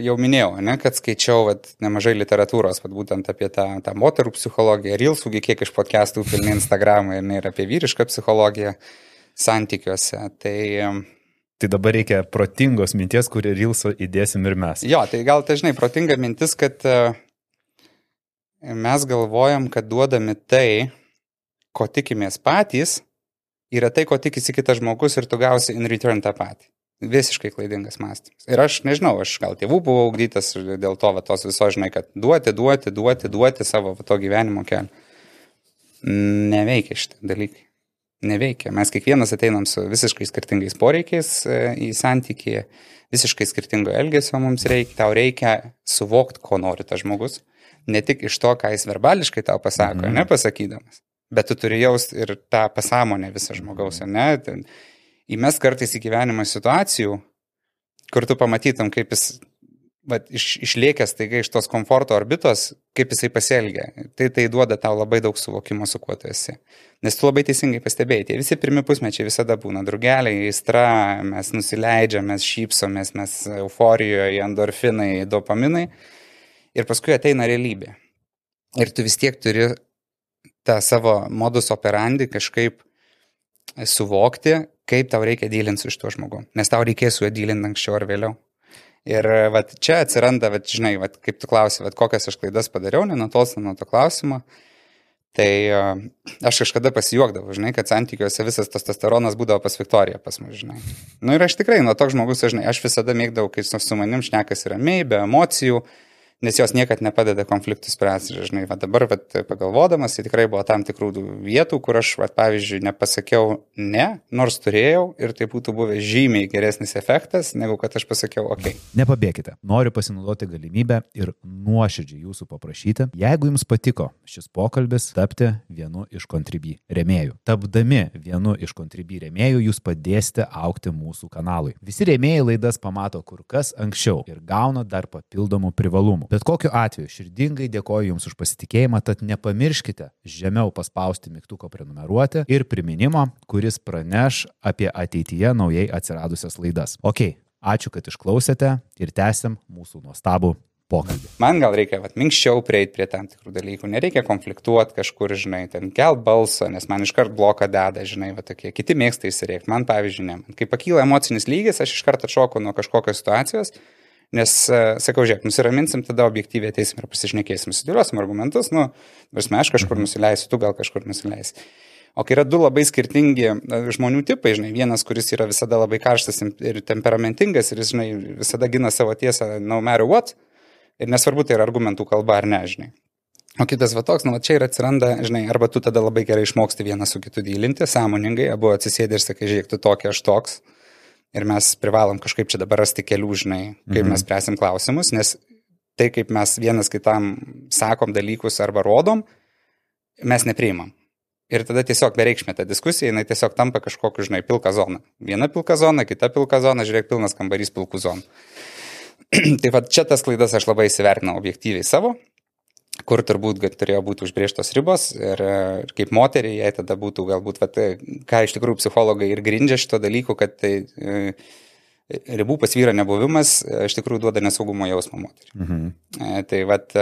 jau minėjau, ne, kad skaičiau vat, nemažai literatūros, vat, būtent apie tą, tą moterų psichologiją, Rilsųgi kiek iš podcastų pilni Instagramą ir, ne, ir apie vyrišką psichologiją santykiuose. Tai Tai dabar reikia protingos minties, kurį Rilso įdėsim ir mes. jo, tai gal tai žinai, protinga mintis, kad e, mes galvojam, kad duodami tai, ko tikimės patys, yra tai, ko tikisi kitas žmogus ir tu gausi in return tą patį. Visiškai klaidingas mąstymas. Ir aš nežinau, aš gal tėvų buvau augdytas ir dėl to va, tos viso, žinai, kad duoti, duoti, duoti, duoti savo va, to gyvenimo kelią. Neveikia šitie dalykai. Neveikia. Mes kiekvienas ateinam su visiškai skirtingais poreikiais e, į santykį, visiškai skirtingo elgesio mums reikia. Tau reikia suvokti, ko nori tas žmogus. Ne tik iš to, ką jis verbališkai tau pasako, mhm. nepasakydamas. Bet tu turi jausti ir tą pasąmonę visą žmogaus, ar ne? Ten Įmes kartais į gyvenimą situacijų, kur tu pamatytum, kaip jis vat, iš, išliekęs taiga iš tos komforto orbitos, kaip jisai pasielgia. Tai tai duoda tau labai daug suvokimo, su kuo tu esi. Nes tu labai teisingai pastebėjai, tie visi pirmi pusmečiai visada būna drugeliai, aistra, mes nusileidžiam, mes šypsomės, mes euforijoje, endorfinai, dopaminai. Ir paskui ateina realybė. Ir tu vis tiek turi tą savo modus operandi kažkaip suvokti, kaip tau reikia dylinti su šituo žmogu. Nes tau reikės su juo dylinti anksčiau ar vėliau. Ir vat, čia atsiranda, vat, žinai, vat, kaip tu klausai, vat, kokias aš klaidas padariau, nenutolstant nuo to klausimo. Tai uh, aš kažkada pasijuokdavau, žinai, kad santykiuose visas testosteronas būdavo pas Viktoriją pas mus, žinai. Na nu, ir aš tikrai nuo toks žmogus, žinai, aš visada mėgdavau, kai su manim šnekas ramiai, be emocijų, nes jos niekad nepadeda konfliktų spręsti. Žinai, va dabar va, pagalvodamas, tai tikrai buvo tam tikrų vietų, kur aš, va, pavyzdžiui, nepasakiau ne, nors turėjau ir tai būtų buvęs žymiai geresnis efektas, negu kad aš pasakiau ok. Nepabėkite. Noriu pasinaudoti galimybę ir nuoširdžiai jūsų paprašyti, jeigu jums patiko šis pokalbis, tapti vienu iš kontribį remėjų. Tapdami vienu iš kontribį remėjų, jūs padėsite aukti mūsų kanalui. Visi remėjai laidas pamato kur kas anksčiau ir gauna dar papildomų privalumų. Bet kokiu atveju širdingai dėkoju Jums už pasitikėjimą, tad nepamirškite žemiau paspausti mygtuko prenumeruoti ir priminimo, kuris praneš apie ateityje naujai atsiradusias laidas. Ok, ačiū, kad išklausėte ir tęsiam mūsų nuostabų pokalbį. Man gal reikia vat, minkščiau prieiti prie tam tikrų dalykų, nereikia konfliktuoti kažkur, žinai, ten kelt balsą, nes man iškart bloką deda, žinai, va tokie, kiti mėgsta įsirėkti, man pavyzdžiui, ne. Kai pakyla emocinis lygis, aš iškart atšoku nuo kažkokios situacijos Nes, e, sakau, žiūrėk, nusiraminsim, tada objektyviai ateisim ir pasišnekėsim, sudėliosim argumentus, nu, prasme, aš kažkur mhm. nusileisiu, tu gal kažkur nusileisi. O kai yra du labai skirtingi e, žmonių tipai, žinai, vienas, kuris yra visada labai karštas ir temperamentingas ir, žinai, visada gina savo tiesą no matter what, ir nesvarbu, tai yra argumentų kalba ar ne, žinai. O kitas va toks, nu, va čia ir atsiranda, žinai, arba tu tada labai gerai išmoksti vieną su kitu dylinti, sąmoningai, abu atsisėdė ir sakai, žiūrėk, tu tokia, aš toks, ir mes privalom kažkaip čia dabar rasti kelių, žinai, kaip mhm. mes spręsim klausimus, nes tai, kaip mes vienas kitam sakom dalykus arba rodom, mes nepriimam. Ir tada tiesiog bereikšmė ta diskusija, jinai tiesiog tampa kažkokiu, žinai, pilka zona. Viena pilka zona, kita pilka zona, žiūrėk, pilnas kambarys pilkų zonų. tai va čia tas klaidas aš labai įsivertinau objektyviai savo kur turbūt turėjo būti užbrieštos ribos ir, ir kaip moteriai, jai tada būtų galbūt, vat, ką iš tikrųjų psichologai ir grindžia šito dalyku, kad tai e, ribų pas vyrą nebuvimas e, iš tikrųjų duoda nesaugumo jausmą moteriai. Mhm. E, tai vat,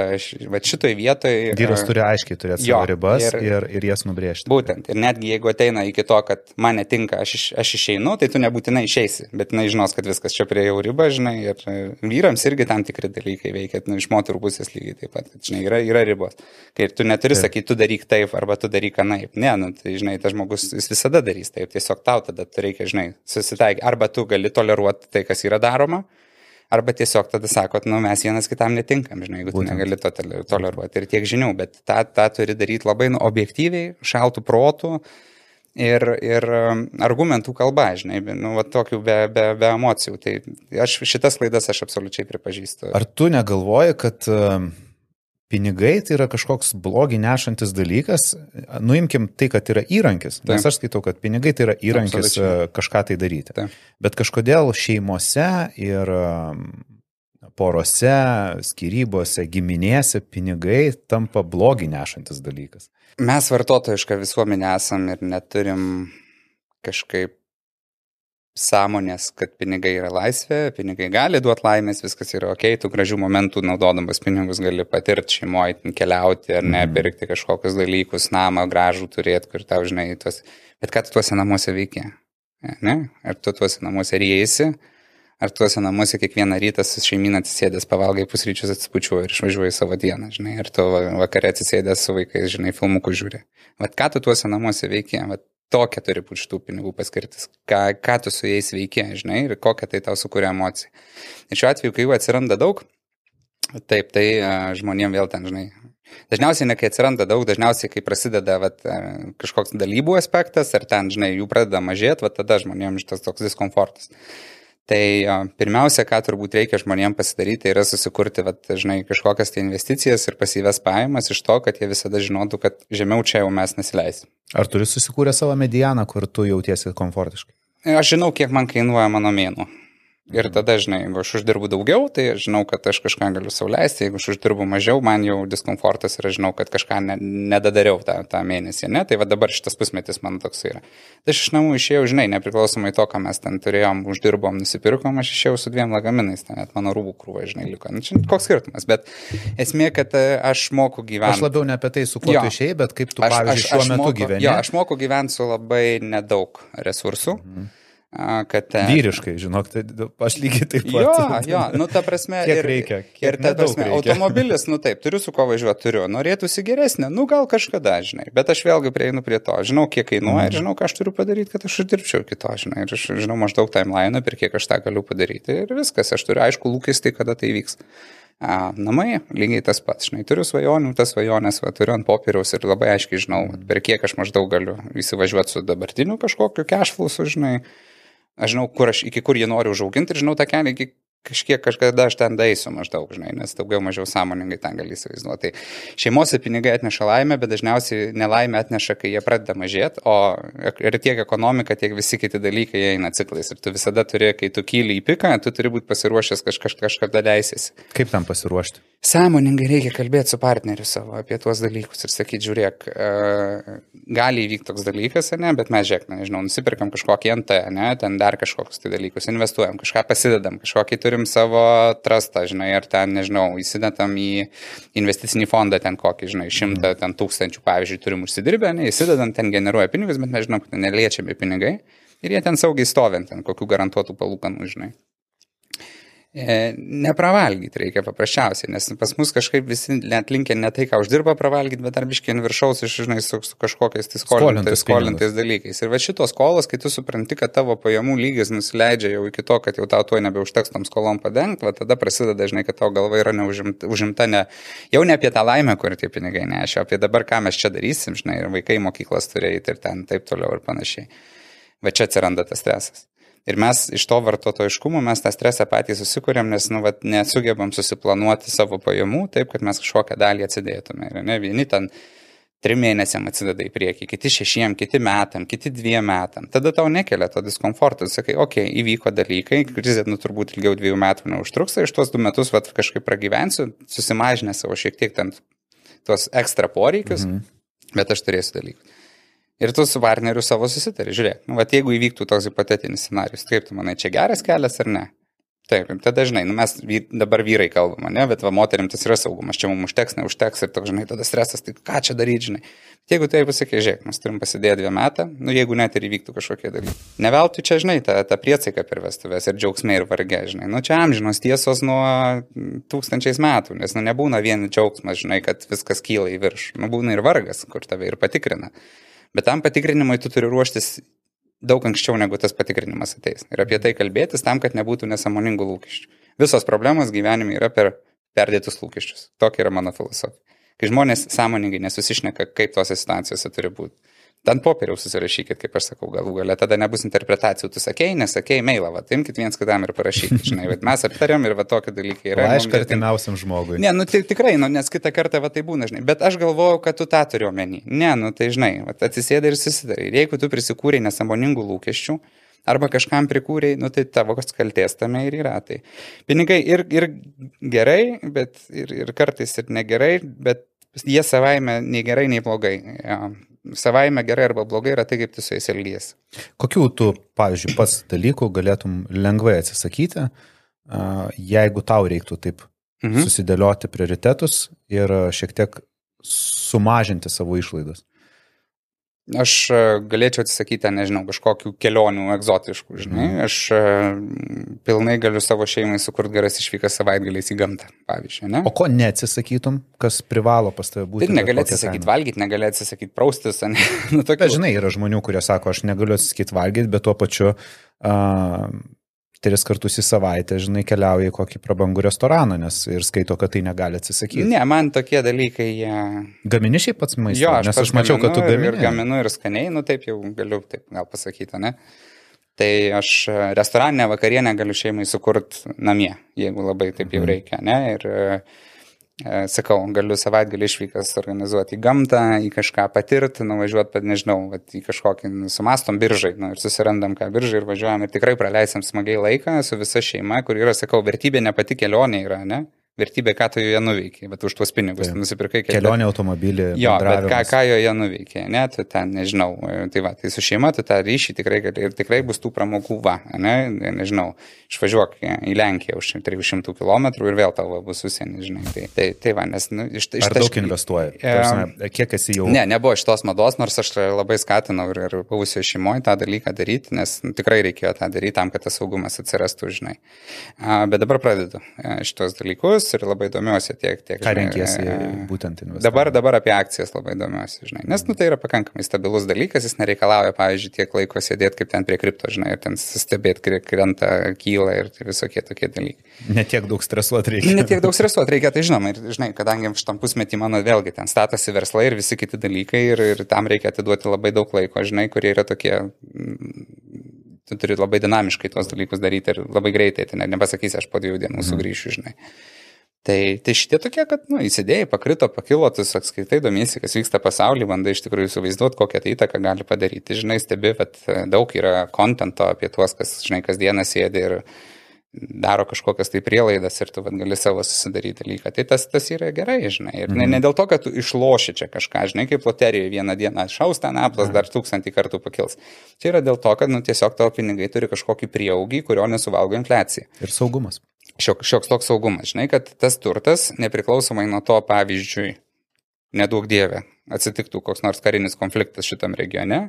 vat šitoj vietoje... Vyras turi aiškiai turėti savo ribas ir, ir, ir jas nubrėžti. Būtent. Ir netgi jeigu ateina iki to, kad man netinka, aš, iš, aš išeinu, tai tu nebūtinai išeisi, bet jinai žinos, kad viskas čia prie jau ribą, žinai, ir vyrams irgi tam tikri dalykai veikia, nu, iš moterų pusės lygiai taip pat, kad, žinai, yra, yra ribos. Kai tu neturi sakyti, tu daryk taip arba tu daryk anaip. Ne, nu, tai, žinai, tas žmogus jis visada darys taip, tiesiog tau tada reikia, žinai, susitaikyti. Arba tu gali toleruoti toleruoti tai, kas yra daroma, arba tiesiog tada sakot, nu mes vienas kitam netinkam, žinai, jeigu tu negali to toleruoti ir tiek žinių, bet tą, tą turi daryti labai nu, objektyviai, šaltų protų ir, ir um, argumentų kalba, žinai, nu, va, tokių be, be, be emocijų. Tai aš šitas klaidas aš absoliučiai pripažįstu. Ar tu negalvoji, kad uh pinigai tai yra kažkoks blogį nešantis dalykas. Nuimkim tai, kad yra įrankis, Taip. nes aš skaitau, kad pinigai tai yra įrankis Absoliučiai. E, kažką tai daryti. Taip. Bet kažkodėl šeimose ir e, porose, skirybose, giminėse pinigai tampa blogį nešantis dalykas. Mes vartotojiška visuomenė esam ir neturim kažkaip sąmonės, kad pinigai yra laisvė, pinigai gali duoti laimės, viskas yra ok, tų gražių momentų naudodamas pinigus gali patirti šeimoje, keliauti ar ne, mhm. pirkti kažkokius dalykus, namą gražų turėti, kur tau žinai, tuos, bet ką tu tuose namuose veikia? Ne? Ar tu tuose namuose rėjasi, ar tuose namuose kiekvieną rytą su šeimina atsisėdęs pavalgai pusryčius atsipučiuoji ir išvažiuoji savo dieną, žinai, ar tu vakare atsisėdęs su vaikais, žinai, filmukų žiūri. Vat ką tu tuose namuose veikia, vat tokia turi būti šitų pinigų paskirtis, ką, ką tu su jais veikia, žinai, ir kokią tai tau sukuria emociją. Ir šiuo atveju, kai jų atsiranda daug, taip, tai žmonėm vėl ten, žinai, Dažniausiai ne kai atsiranda daug, dažniausiai kai prasideda vat, kažkoks dalybų aspektas, ar ten, žinai, jų pradeda mažėti, tada žmonėms šitas toks diskomfortas. Tai pirmiausia, ką turbūt reikia žmonėms pasidaryti, yra susikurti, vat, žinai, kažkokias tai investicijas ir pasyves pajamas iš to, kad jie visada žinotų, kad žemiau čia jau mes nesileisim. Ar turi susikūrę savo medianą, kur tu jautiesi komfortiškai? Aš žinau, kiek man kainuoja mano mėnų. Ir tada, žinai, jeigu aš uždirbu daugiau, tai aš žinau, kad aš kažką galiu sauliaisti, jeigu aš uždirbu mažiau, man jau diskomfortas ir aš žinau, kad kažką ne, nedadariau tą, tą mėnesį, ne? Tai va dabar šitas pusmetis man toks yra. Tai aš iš namų išėjau, žinai, nepriklausomai to, ką mes ten turėjom, uždirbom, nusipirkom, aš išėjau su dviem lagaminais, ten net mano rūbų krūva, žinai, liko. Nu, čia koks skirtumas, bet esmė, kad e, aš moku gyventi. Aš labiau ne apie tai, su kuo jo. tu išėjai, bet kaip tu, aš, pavyzdžiui, aš, šiuo aš metu moku, gyveni. Jo, aš moku gyventi su labai nedaug resursų. Mhm kad... Vyriškai, žinok, tai aš lygiai taip pat. Jo, jo, nu ta prasme. kiek ir, reikia. Kiek ir ta prasme, reikia. automobilis, nu taip, turiu su ko važiuoti, turiu. Norėtųsi geresnė, nu gal kažkada, žinai. Bet aš vėlgi prieinu prie to. Žinau, kiek kainuoja ir mhm. žinau, ką aš turiu padaryti, kad aš uždirbčiau kito, žinai. Ir aš žinau maždaug timeline, per kiek aš tą galiu padaryti. Ir viskas, aš turiu aišku lūkestį, kada tai vyks. A, namai lygiai tas pats, žinai, turiu svajonių, tas svajonės, va, turiu ant popieriaus ir labai aiškiai žinau, per kiek aš maždaug galiu įsivažiuoti su dabartiniu kažkokiu cashflowsu, žinai, aš žinau, kur aš, iki kur jie nori užauginti ir žinau tą kelią, iki kažkiek kažkada aš ten daisiu maždaug, žinai, nes daugiau mažiau sąmoningai ten gali įsivaizduoti. Tai šeimose pinigai atneša laimę, bet dažniausiai nelaimę atneša, kai jie pradeda mažėti, o ir tiek ekonomika, tiek visi kiti dalykai eina ciklais. Ir tu visada turi, kai tu kyli į piką, tu turi būti pasiruošęs kažkaž, kažkada leisėsi. Kaip tam pasiruošti? Sąmoningai reikia kalbėti su partneriu savo apie tuos dalykus ir sakyti, žiūrėk, uh, gali įvykti toks dalykas, ne, bet mes žiūrėk, nežinau, nusipirkam kažkokį NT, ne, ten dar kažkokius tai dalykus, investuojam, kažką pasidedam, kažkokį turi turim savo trastą, žinai, ar ten, nežinau, įsidetam į investicinį fondą ten kokį, žinai, šimtą, ten tūkstančių, pavyzdžiui, turim užsidirbę, ne, įsidedam, ten generuoja pinigus, bet mes žinom, kad neliečiami pinigai ir jie ten saugiai stovint, ten kokių garantuotų palūkanų, žinai. E, nepravalgyti reikia paprasčiausiai, nes pas mus kažkaip visi net linkia ne tai, ką uždirba pravalgyti, bet dar biškiai viršaus iš, žinai, su, su kažkokiais tai skolintais, skolintais dalykais. Ir va šitos skolos, kai tu supranti, kad tavo pajamų lygis nusileidžia jau iki to, kad jau tau tuo nebeužteks tom skolom padengti, va tada prasideda, žinai, kad tavo galva yra neužimta, užimta ne, jau ne apie tą laimę, kur tie pinigai nešia, apie dabar, ką mes čia darysim, žinai, ir vaikai mokyklas turėti ir ten taip toliau ir panašiai. Va čia atsiranda tas stresas. Ir mes iš to vartotojiškumo mes tą stresą patys susikūrėm, nes nu, vat, nesugebam susiplanuoti savo pajamų taip, kad mes kažkokią dalį atsidėtume. Ir ne vieni ten trim mėnesiam atsideda į priekį, kiti šešiem, kiti metam, kiti dviem metam. Tada tau nekelia to diskomforto. Sakai, okei, okay, įvyko dalykai, krizė nu turbūt ilgiau dviejų metų neužtruks, iš tuos du metus vat, kažkaip pragyvensiu, susimažinę savo šiek tiek ten tuos ekstra poreikius, mhm. bet aš turėsiu dalykus. Ir tu su partneriu savo susitari, žiūrėk, nu, va, jeigu įvyktų toks hipotetinis scenarius, kaip tu manai, čia geras kelias ar ne? Taip, tai dažnai, nu, mes vy, dabar vyrai kalbame, ne, bet va, moterim tas yra saugumas, čia mums užteks, neužteks ir toks, žinai, tada stresas, tai ką čia daryti, žinai. Bet jeigu tai pasakė, žiūrėk, mes turim pasidėti dviem metą, nu, jeigu net ir įvyktų kažkokie dalykai. Neveltui čia, žinai, ta, ta priesaika per vestuvės ir džiaugsmai ir vargė, žinai, nu, čia amžinos tiesos nuo tūkstančiais metų, nes, nu, nebūna vien džiaugsmas, žinai, kad viskas kyla į viršų, nu, būna ir vargas, kur tave ir patikrina. Bet tam patikrinimui tu turi ruoštis daug anksčiau, negu tas patikrinimas ateis. Ir apie tai kalbėtis tam, kad nebūtų nesamoningų lūkesčių. Visos problemos gyvenime yra per perdėtus lūkesčius. Tokia yra mano filosofija. Kai žmonės sąmoningai nesusišneka, kaip tose situacijose turi būti. Ant popieriaus susirašykit, kaip aš sakau, galų galę, tada nebus interpretacijų, tu sakei, nesakei, mailą, va, imkite viens kitam ir parašykit, žinai, bet mes aptariam ir va tokie dalykai yra. Aišku, artimiausiam žmogui. Ne, nu tai tikrai, nu, nes kitą kartą va tai būna, žinai, bet aš galvojau, kad tu tą turi omeny. Ne, nu tai žinai, va, atsisėdai ir susidarai. Ir jeigu tu prisikūrei nesamoningų lūkesčių, arba kažkam prikūrei, nu tai tavo kalties tame ir yra. Tai pinigai ir, ir gerai, bet ir, ir kartais ir negerai, bet jie savaime nei gerai, nei blogai. Ja savaime gerai arba blogai yra tai, kaip tu su jais elgiesi. Kokių tu, pavyzdžiui, pats dalykų galėtum lengvai atsisakyti, jeigu tau reiktų taip mhm. susidėlioti prioritetus ir šiek tiek sumažinti savo išlaidas? Aš e, galėčiau atsisakyti, nežinau, kažkokių kelionių egzotiškų, žinai. Mhm. Aš e, pilnai galiu savo šeimai sukurti geras išvykas savaitgaliais į gamtą, pavyzdžiui. Ne? O ko neatsisakytum, kas privalo pas tave būti? Tai negali atsisakyti valgyti, negali atsisakyti praustis. Ne? nu, tokių... Žinai, yra žmonių, kurie sako, aš negaliu atsisakyti valgyti, bet tuo pačiu uh, tris kartus į savaitę, žinai, keliauja į kokį prabangų restoraną, nes ir skaito, kad tai negali atsisakyti. Ne, man tokie dalykai jie... Gamini šiaip pats maistą? Jo, aš, nes aš mačiau, kad tu gamini. Ir gaminu ir skaniai, nu taip jau galiu, taip gal pasakyti, ne? Tai aš restoraninę vakarienę galiu šeimai sukurti namie, jeigu labai taip jau mhm. reikia, ne? Ir E, sakau, galiu savaitgalį išvykas organizuoti į gamtą, į kažką patirti, nuvažiuoti, bet nežinau, vat, į kažkokį nu, sumastom biržai nu, ir susirandam ką biržai ir važiuojam ir tikrai praleisim smagiai laiką su visa šeima, kur yra, sakau, vertybė ne pati kelionė yra, ne? Vertybė, ką tu joje nuveikiai, bet už tuos pinigus tai, nusipirkai kelionę. Kelionė automobilį. Jo, bet ką, ką joje nuveikiai, ne, tu ten, nežinau, tai va, tai su šeima tu tą ryšį tikrai ir tikrai bus tų pramogų, va, ne, nežinau, išvažiuok į Lenkiją už 300 km ir vėl tavo bus užsienį, žinai. Tai, tai, tai va, nes, nu, iš, iš Ar daug investuoji? E, kiek esi jau? Ne, nebuvo šitos mados, nors aš labai skatinau ir, ir buvusio šeimoje tą dalyką daryti, nes nu, tikrai reikėjo tą daryti tam, kad tas saugumas atsirastų, žinai. A, bet dabar pradedu e, šitos dalykus dalykus ir labai domiuosi tiek, tiek. Ką renkėsi e, būtent investuoti? Dabar, dabar apie akcijas labai domiuosi, žinai. Nes, nu, tai yra pakankamai stabilus dalykas, jis nereikalauja, pavyzdžiui, tiek laiko sėdėti kaip ten prie kripto, žinai, ir ten stebėti, krenta, kyla ir tai visokie tokie dalykai. Netiek daug stresuoti reikia. Netiek daug stresuoti reikia, tai žinoma, ir, žinai, kadangi šitam pusmetį mano vėlgi ten statosi verslai ir visi kiti dalykai ir, ir tam reikia atiduoti labai daug laiko, žinai, kurie yra tokie tu turi labai dinamiškai tuos dalykus daryti ir labai greitai, tai ne, nepasakysi, aš po dviejų dienų Mhm. sugrįšiu, žinai. Tai, tai šitie tokie, kad, nu, įsidėjai, pakrito, pakilo, tu apskaitai domiesi, kas vyksta pasaulyje, bandai iš tikrųjų įsivaizduoti, kokią tai įtaką gali padaryti. Žinai, stebi, kad daug yra kontento apie tuos, kas, žinai, kasdieną sėdi ir daro kažkokias tai prielaidas ir tu vat, gali savo susidaryti dalyką. Tai tas, tas yra gerai, žinai. Ir ne, ne dėl to, kad tu išloši čia kažką, žinai, kaip loterijoje vieną dieną šaus ten aplas, dar tūkstantį kartų pakils. Čia yra dėl to, kad nu, tiesiog tavo pinigai turi kažkokį prieaugį, kurio nesuvalgo infliacija. Ir saugumas. Šiok, šioks toks saugumas, žinai, kad tas turtas, nepriklausomai nuo to, pavyzdžiui, nedaug dievė, atsitiktų koks nors karinis konfliktas šitam regione,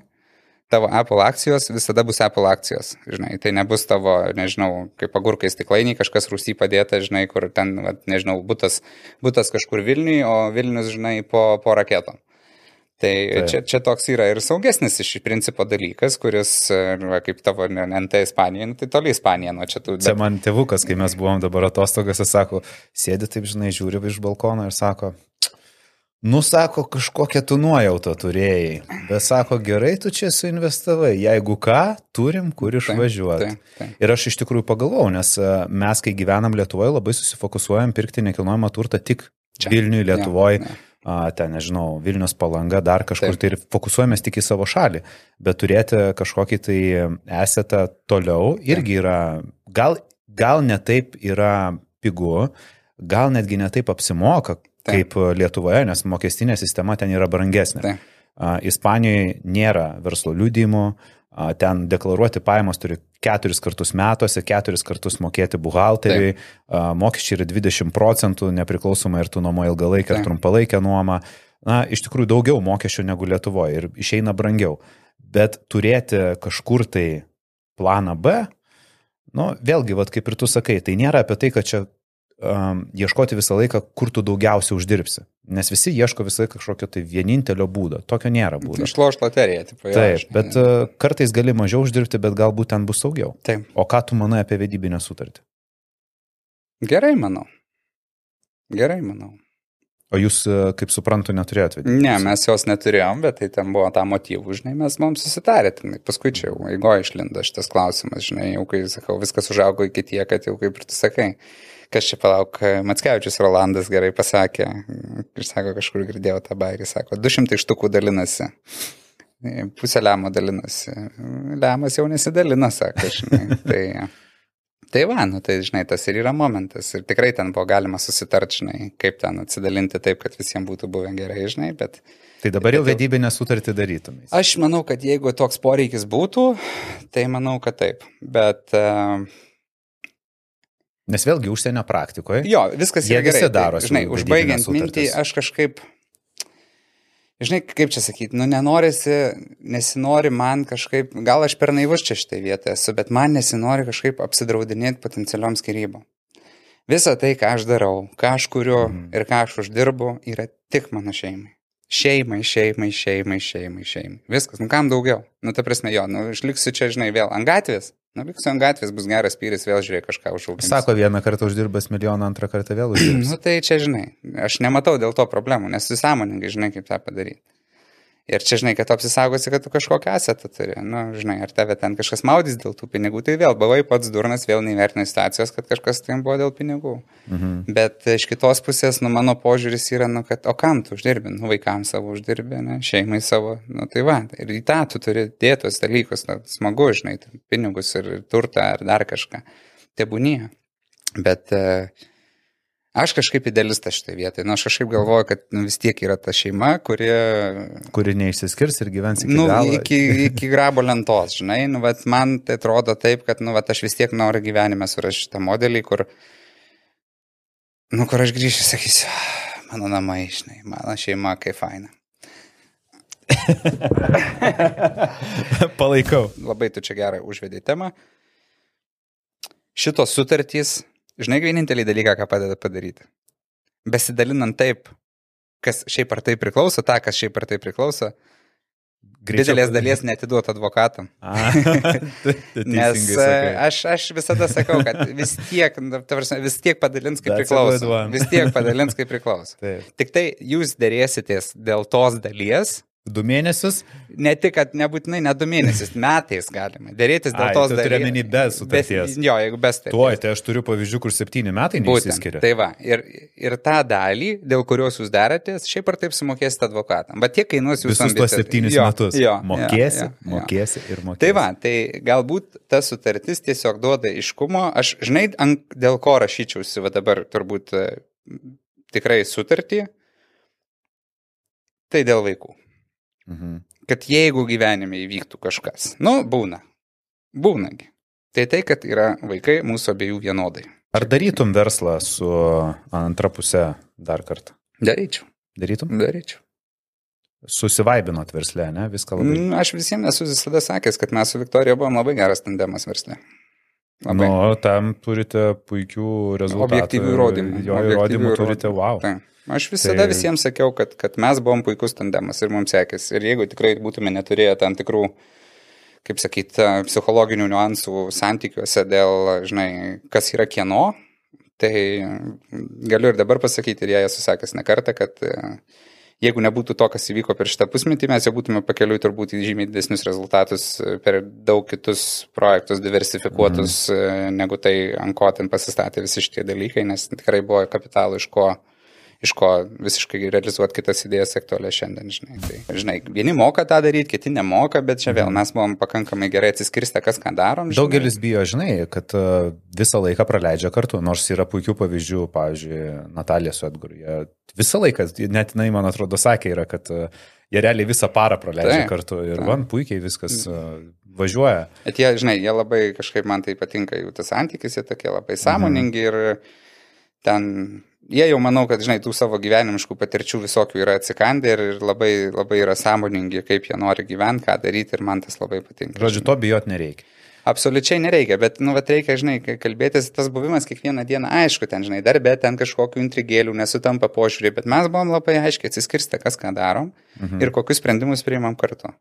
tavo Apple akcijos visada bus Apple akcijos, žinai, tai nebus tavo, nežinau, kaip agurkai stiklainiai, kažkas rusy padėta, žinai, kur ten, vat, nežinau, būtas, būtas kažkur Vilniui, o Vilnius, žinai, po, po raketom. Tai Taip. čia, čia toks yra ir saugesnis iš principo dalykas, kuris, e, va, kaip tavo NT Ispanija, nu, tai toli Ispanija, nuo čia tų... Čia man tėvukas, kai mes buvom dabar atostogose, sako, sėdi taip, žinai, žiūri iš balkono ir sako, nu, sako, kažkokią tu nuojautą turėjai, bet sako, gerai, tu čia suinvestavai, jeigu ką, turim kur išvažiuoti. taip, taip. Ir aš iš tikrųjų pagalvojau, nes e, mes, kai gyvenam Lietuvoje, labai susifokusuojam pirkti nekilnojamą turtą tik Čia. Vilniui, Lietuvoje, Jo, jo. Ten, nežinau, Vilnius palanga, dar kažkur, Taip. tai ir fokusuojamės tik į savo šalį, bet turėti kažkokį tai esetą toliau irgi yra, gal, gal netaip yra pigu, gal netgi netaip apsimoka Taip. kaip Lietuvoje, nes mokestinė sistema ten yra brangesnė. Taip. Ispanijoje nėra verslo liudymų, a, ten deklaruoti pajamos turi keturis kartus metuose, keturis kartus mokėti buhalteriui, a, mokesčiai yra 20 procentų, nepriklausomai ar tu nuomoji ilgalaikę ar trumpalaikę nuomą. Na, iš tikrųjų daugiau mokesčių negu Lietuvoje ir išeina brangiau. Bet turėti kažkur tai planą B, nu, vėlgi, vat, kaip ir tu sakai, tai nėra apie tai, kad čia um, ieškoti visą laiką, kur tu daugiausiai uždirbsi. Nes visi ieško visą laiką kažkokio tai vienintelio būdo. Tokio nėra būdo. Išloš loteriją, tipo, jo, Taip, bet uh, kartais gali mažiau uždirbti, bet galbūt ten bus saugiau. Taip. O ką tu manai apie vedybinę sutartį? Gerai, manau. Gerai, manau. O jūs, uh, kaip suprantu, neturėjote vedybinės? Ne, mes jos neturėjom, bet tai ten buvo tą motyvų, žinai, mes mums susitarė, ten, paskui čia jau eigoje išlindo šitas klausimas, žinai, jau kai, sakau, viskas užaugo iki tiek, kad jau kaip ir tu sakai, kas čia palauk, Matskevičius Rolandas gerai pasakė, ir sako, kažkur girdėjau tą bairį, sako, 200 štukų dalinasi. Pusę lemo dalinasi. Lemas jau nesidalina, sako, žinai. Tai, tai va, nu, tai žinai, tas ir yra momentas. Ir tikrai ten buvo galima susitart, žinai, kaip ten atsidalinti taip, kad visiems būtų buvę gerai, žinai, bet Tai dabar jau vedybinę sutartį darytumės. Aš manau, kad jeigu toks poreikis būtų, tai manau, kad taip. Bet uh, Nes vėlgi užsienio praktikoje. jo, viskas Jie gerai. visi daro tai, žinai, užbaigiant mintį, aš kažkaip, žinai, kaip čia sakyti, nu nenorisi, nesinori man kažkaip, gal aš per naivus čia šitą vietą esu, bet man nesinori kažkaip apsidraudinėti potencialiom skirybom. Visa tai, ką aš darau, ką aš kuriu Mhm. ir ką aš uždirbu, yra tik mano šeimai. Šeimai, šeimai, šeimai, šeimai, šeimai. Viskas, nu kam daugiau? Nu, ta prasme, jo, nu, išliksiu čia, žinai, vėl ant gatvės. Nu, liksiu ant gatvės, bus geras pyris, vėl žiūrėk kažką užauginti. Sako, vieną kartą uždirbęs milijoną, antrą kartą vėl uždirbęs. Nu, tai čia, žinai, aš nematau dėl to problemų, nes sąmoningai žinai, kaip tą padaryti. Ir čia, žinai, kad tu apsisaugosi, kad tu kažkokią asetą turi. Na, nu, žinai, ar tave ten kažkas maudys dėl tų pinigų, tai vėl buvai pats durnas, vėl neįvertinai situacijos, kad kažkas tai buvo dėl pinigų. Mhm. Bet iš kitos pusės, nu, mano požiūris yra, nu, kad, o kam tu uždirbi? Nu, vaikams savo uždirbi, ne, šeimai savo, nu, tai va. Ir į tą tu turi dėtos dalykus, nu, smagu, žinai, pinigus ir turtą ar dar kažką. Tebūnie. Bet uh, aš kažkaip idealistas šitoje vietoje. Nu, aš kažkaip galvoju, kad nu, vis tiek yra ta šeima, kuri, Kuri neišsiskirs ir gyvens iki nu, galo. iki, iki grabo lentos, žinai, nu, vat, man tai atrodo taip, kad, nu, vat, aš vis tiek noriu gyvenime surasti šitą modelį, kur, nu, kur aš grįšiu, sakysiu, "Ah, mano namai, žinai, mano šeima, kaip faina. Palaikau. Labai tu čia gerai užvedai temą. Šitos sutartys Žinai, vienintelį dalyką, ką padeda padaryti. Besidalinant taip, kas šiaip ar tai priklauso, tą, kas šiaip ar tai priklauso, didelės dalies netiduot advokatam. A, Nes teisingai e, aš, aš visada sakau, kad vis tiek, nu, prasme, vis tiek padalins kaip priklauso. Vis tiek padalins kaip priklauso. Tik tai jūs dėrėsitės dėl tos dalies, Du mėnesius? ne tik, kad nebūtinai ne du mėnesius, metais galima dėrėtis dėl Ai, tos tu turi omeny be sutarties. Jo, jeigu be sutarties. Tuoj, tai aš turiu pavyzdžių, kur septyni metai Būtent. neišsiskiria. Tai va, ir, ir tą dalį, dėl kurios jūs daratės, šiaip ar taip sumokėsite advokatam. Bet tiek kainuos jūsų Visus tuos septynis Jo, metus. Jo, mokėsi, jo, jo, jo. mokėsi ir mokėsi. Tai va, tai galbūt ta sutartis tiesiog duoda iškumo. Aš, žinai, ant, dėl ko rašyčiausi, va dabar turbūt e, tikrai sutartį, tai dėl vaikų. Mhm. Kad jeigu gyvenime įvyktų kažkas, nu, būna, būnagi. Tai tai, kad yra vaikai mūsų abiejų vienodai. Ar darytum verslą su antra pusė dar kartą? Daryčiau, Darytum? daryčiau. Susivaibinot verslę, ne? Viską labai. Mm, Aš visiems esu visada sakęs, kad mes su Viktorija buvom labai geras tandemas verslė. Labai. Nu, tam turite puikių rezultatų. Objektyvių įrodymų. Jo įrodymų. turite, wow. Tai. Aš visada Tai- visiems sakiau, kad, kad mes buvom puikus tandemas ir mums sekėsi. Ir jeigu tikrai būtume neturėję tam tikrų, kaip sakyt, psichologinių niuansų santykiuose dėl, žinai, kas yra kieno, tai galiu ir dabar pasakyti, ir jie esu sakęs ne kartą, kad e, jeigu nebūtų to, kas įvyko per šitą pusmetį, mes jau būtume pakeliui turbūt į žymiai didesnius rezultatus e, per daug kitus projektus diversifikuotus, mm. negu tai, ant ko ten pasistatė visi šitie dalykai, nes tikrai buvo kapitalo iš ko iš ko visiškai realizuoti kitas idėjas aktualias šiandien, žinai. Tai, žinai, vieni moka tą daryti, kiti nemoka, bet čia vėl mes buvom pakankamai gerai atsiskirstę, kas ką darom. žinai. Daugelis bijo, žinai, kad uh, visą laiką praleidžia kartu, nors yra puikių pavyzdžių, pavyzdžiui, Natalija su Edgaru. Jie visą laiką, net jinai, man atrodo, sakė, yra, kad uh, jie realiai visą parą praleidžia Taip, kartu ir taip. man puikiai viskas uh, važiuoja. Bet jie, žinai, jie labai kažkaip man tai patinka, jų tas santykis, jie tokie labai sąmoningi ir ten, jie jau manau, kad, žinai, tų savo gyvenimiškų patirčių visokių yra atsikandę ir ir labai, labai yra sąmoningi, kaip jie nori gyventi, ką daryti ir man tas labai patinka. Žodžiu, to bijot nereikia. Absoliučiai nereikia, bet, nu, bet reikia, žinai, kalbėtis, tas buvimas kiekvieną dieną, aišku, ten, žinai, darbė, ten kažkokių intrigėlių, nesutampa požiūrį, bet mes buvom labai aiškiai atsiskirsti, kas ką darom mhm. ir kokius sprendimus priimam kartu.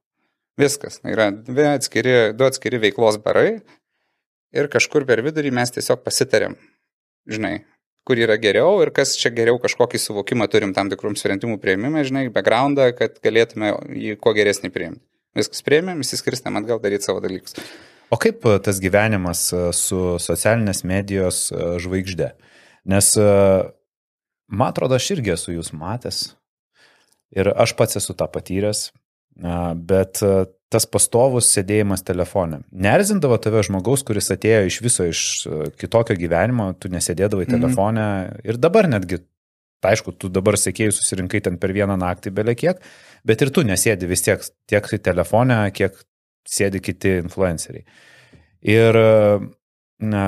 Viskas. Yra dvi atskiri, du atskiri veiklos barai ir kažkur per vidurį mes tiesiog pasitarėm, žinai, kur yra geriau ir kas čia geriau kažkokį suvokimą turim tam tikrų sprendimų prieimime, žinai, backgroundą, kad galėtume jį kuo geresnį priimti. Viskas priėmėm, įsiskirstėm atgal daryti savo dalykus. O kaip uh, tas gyvenimas uh, su socialinės medijos uh, žvaigždė? Nes, man atrodo, aš irgi esu jūs matęs ir aš pats esu tą patyręs, bet tas pastovus sėdėjimas telefone. Nerzindavo tave žmogaus, kuris atėjo iš viso iš uh, kitokio gyvenimo, tu nesėdėdavai Mhm. telefone ir dabar netgi, tai aišku, tu dabar sėkėjai susirinkai ten per vieną naktį belė kiek, bet ir tu nesėdi vis tiek tiek telefone, kiek sėdi kiti influenceriai. Ir na,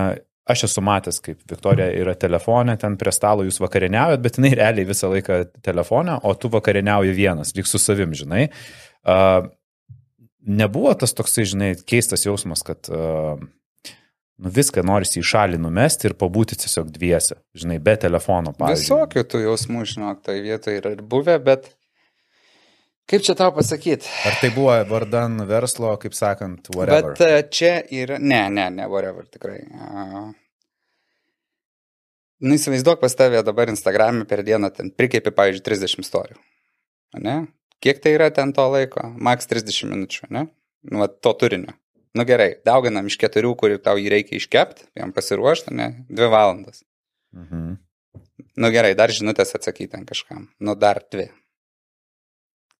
aš esu matęs, kaip Viktorija yra telefonė, ten prie stalo jūs vakarieniaujat, bet jinai realiai visą laiką telefonė, o tu vakarieniauji vienas, lyg su savim, žinai. Uh, nebuvo tas toksai, žinai, keistas jausmas, kad uh, nu, viską norisi į šalį numesti ir pabūti tiesiog dviese, žinai, be telefono, pavyzdžiui. Visokių tų jausmų, žinok, tai vietoje yra ir buvę, bet kaip čia tau pasakyti? Ar tai buvo vardan verslo, kaip sakant, whatever. Bet e, čia yra, ne, ne, ne, whatever, tikrai. Uh, nu, įsivaizduok pas tavę dabar Instagram'e per dieną ten prikėpi, pavyzdžiui, 30 istorijų. Ne? Kiek tai yra ten to laiko? Max 30 minučių, ne? Nu, va, to turinio. Nu gerai, dauginam iš keturių, kurių tau jį reikia iškepti, jam pasiruošti, ne? Dvi valandas. Mhm. Nu gerai, dar žinutės atsakyti ant kažkam. Nu dar dvi.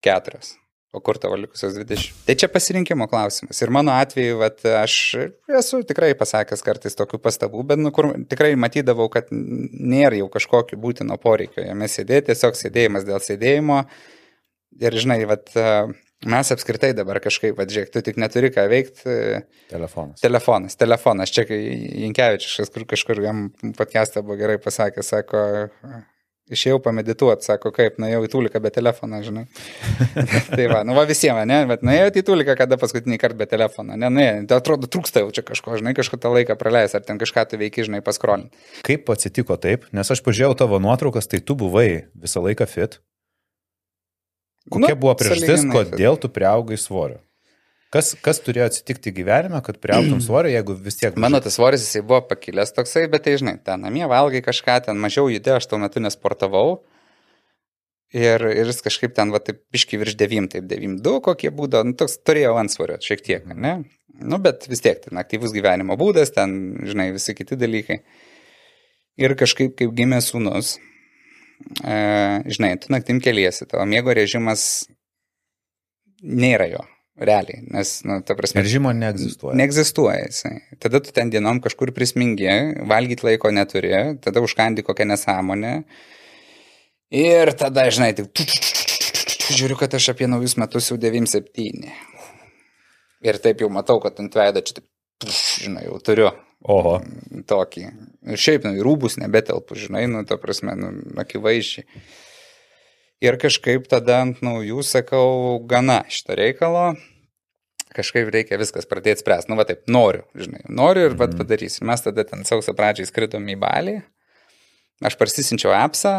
Keturios. O kur tavo likusios 20? Tai čia pasirinkimo klausimas. Ir mano atveju, vat, aš esu tikrai pasakęs kartais tokių pastabų, bet nu, kur tikrai matydavau, kad nėra jau kažkokio būtino poreikio jame sėdėti, tiesiog sėdėjimas dėl sėdėjimo. Ir žinai, vat, mes apskritai dabar kažkaip, vat, žiūrėk, tu tik neturi ką veikti. Telefonas. Telefonas, telefonas. Čia Jankievičius, kur kažkur jam podcast'e buvo gerai pasakęs, sako, Išėjau pamedituoti, sako, kaip, nuėjau į tūliką be telefono, žinai. tai va, nu va visiems, ne, bet nuėjau į tūliką, kada paskutinį kartą be telefono, ne, nuėjau, tai atrodo, trūksta jau čia kažko, žinai, kažką tą laiką praleis, ar ten kažką tu veiki, žinai, paskrolinti. Kaip atsitiko taip? Nes aš pažiūrėjau tavo nuotraukas, tai tu buvai visą laiką fit. Kokia Nu, buvo priežastis, kodėl tu priaugai svorio? Kas, kas turėjo atsitikti gyvenime, kad priaugtum svorio, jeigu vis tiek... Mano tas svoris jisai buvo pakilęs toksai, bet tai žinai, ten namie valgai kažką, ten mažiau judėjau, aš tuo metu nesportavau. Ir, ir jis kažkaip ten, va, taip, biški virš 9, taip 9-2 kokie būdavo, nu, toks turėjau ansvario šiek tiek, ne? Nu, bet vis tiek, ten aktyvus gyvenimo būdas, ten, žinai, visi kiti dalykai. Ir kažkaip, kaip gimė sūnus, žinai, tu naktim keliesi, tavo miego režimas nėra jo, realiai, nes, nu, ta prasme, Režimo neegzistuoja. Neegzistuoja jisai. Tada tu ten dienom kažkur prismingi, valgyti laiko neturi, tada užkandi kokią nesąmonę. Ir tada, žinai, tik... Žiūriu, kad aš apie naujus metus jau 97. Ir taip jau matau, kad ant veido čia taip, žinai, jau turiu Oho. tokį. Šiaip, nu, rūbus nebetelpu, žinai, nu, ta prasme, nu, akivaizdžiai. Ir kažkaip tada ant naujų sakau, gana šito reikalo, kažkaip reikia viskas pradėti spręsti. Nu, va taip, noriu, žinai, noriu ir vad padarysiu. Ir mes tada ten sausio pradžiai skridom į Balį, aš parsisinčiau apsą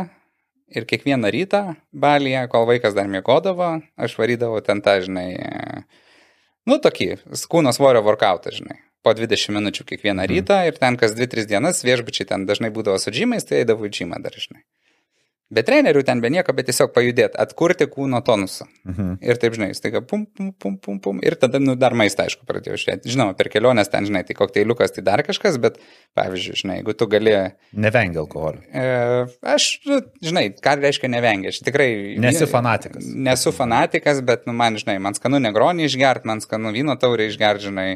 ir kiekvieną rytą Balyje, kol vaikas dar mėgodavo, aš varydavau ten tą, žinai, nu, tokį kūno svorio workoutą, žinai. Po 20 minučių kiekvieną rytą ir ten kas 2-3 dienas viešbučiai ten dažnai būdavo su džymais, tai eidavau į džymą dar, žinai. Be trenerių ten be nieko, bet tiesiog pajudėti, atkurti kūno tonusą. Mhm. Ir taip, žinai, staiga pum, pum, pum, pum, pum. Ir tada, nu, dar maistą, aišku, pradėjau žiūrėti. Žinoma, per keliones ten, žinai, tai kokteiliukas, tai dar kažkas, bet, pavyzdžiui, žinai, jeigu tu gali... Nevengia alkoholio. E, aš, nu, žinai, ką reiškia nevengia. Aš tikrai... Nesi fanatikas. Nesu fanatikas, bet, nu, man, žinai, man skanu negronį išgert, man skanu vyno taurį išgert, žinai.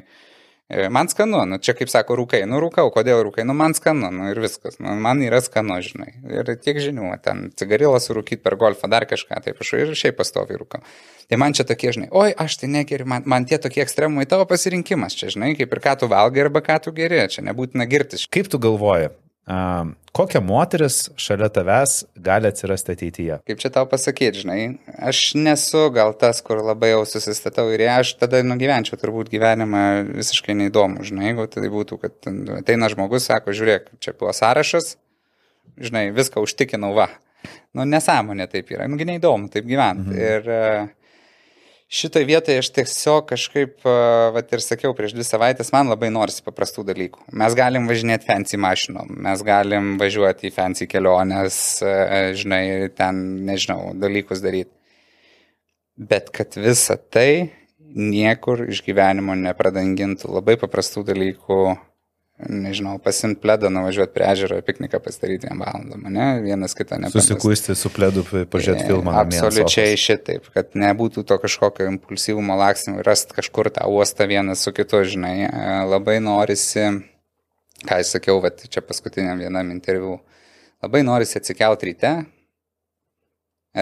E, Man skanu, nu, čia kaip sako, rūkai, nu, rūkau, kodėl rūkai, nu, man skanu, nu, ir viskas, nu, man yra skanu, žinai. Ir tiek žinių, ten cigarilą surūkyti per golfą, dar kažką, taip aš ir šiaip pastoviai rūkau. Tai man čia tokie, žinai, oi, aš tai negeriu, man, man tie tokie ekstremumai tavo pasirinkimas, čia, žinai, kaip ir ką tu valgai arba ką tu geri, čia nebūtina girtis. Kaip tu galvoji, a, kokia moteris šalia tavęs gali atsirasti ateityje? Kaip čia tau pasakyti, žinai, aš nesu gal tas, kur labai jau susistatau ir aš tada nugyvenčiau turbūt gyvenimą visiškai neįdomu, žinai, jeigu tai būtų, kad ateina žmogus, sako, žiūrėk, čia buvo sąrašas, žinai, viską užtikinau, va. Nu, nesąmonė taip yra, nugi neįdomu taip gyventi. Mhm. Ir e, šitoje vietoje aš tiesiog kažkaip, e, va ir sakiau, prieš dvi savaitės man labai norisi paprastų dalykų. Mes galim važinėti fancy mašinom, mes galim važiuoti į fancy keliones, e, žinai, ten, nežinau, dalykus daryti. Bet kad visa tai niekur iš gyvenimo nepradangintų labai paprastų dalykų, nežinau, pasimti pledą, nuvažiuoti prie ežero, pikniką pasidaryti dviem valandom, ne, vienas kitą nepasakyti. Susikuisti su pledu, pažiūrėti filmą. namie ant Absoliučiai šitaip, kad nebūtų to kažkokio impulsyvumo laksimų, rasti kažkur tą uostą vieną su kitu, žinai, E, labai norisi, ką aš sakiau, bet čia paskutiniam vienam interviu, labai norisi atsikelti ryte,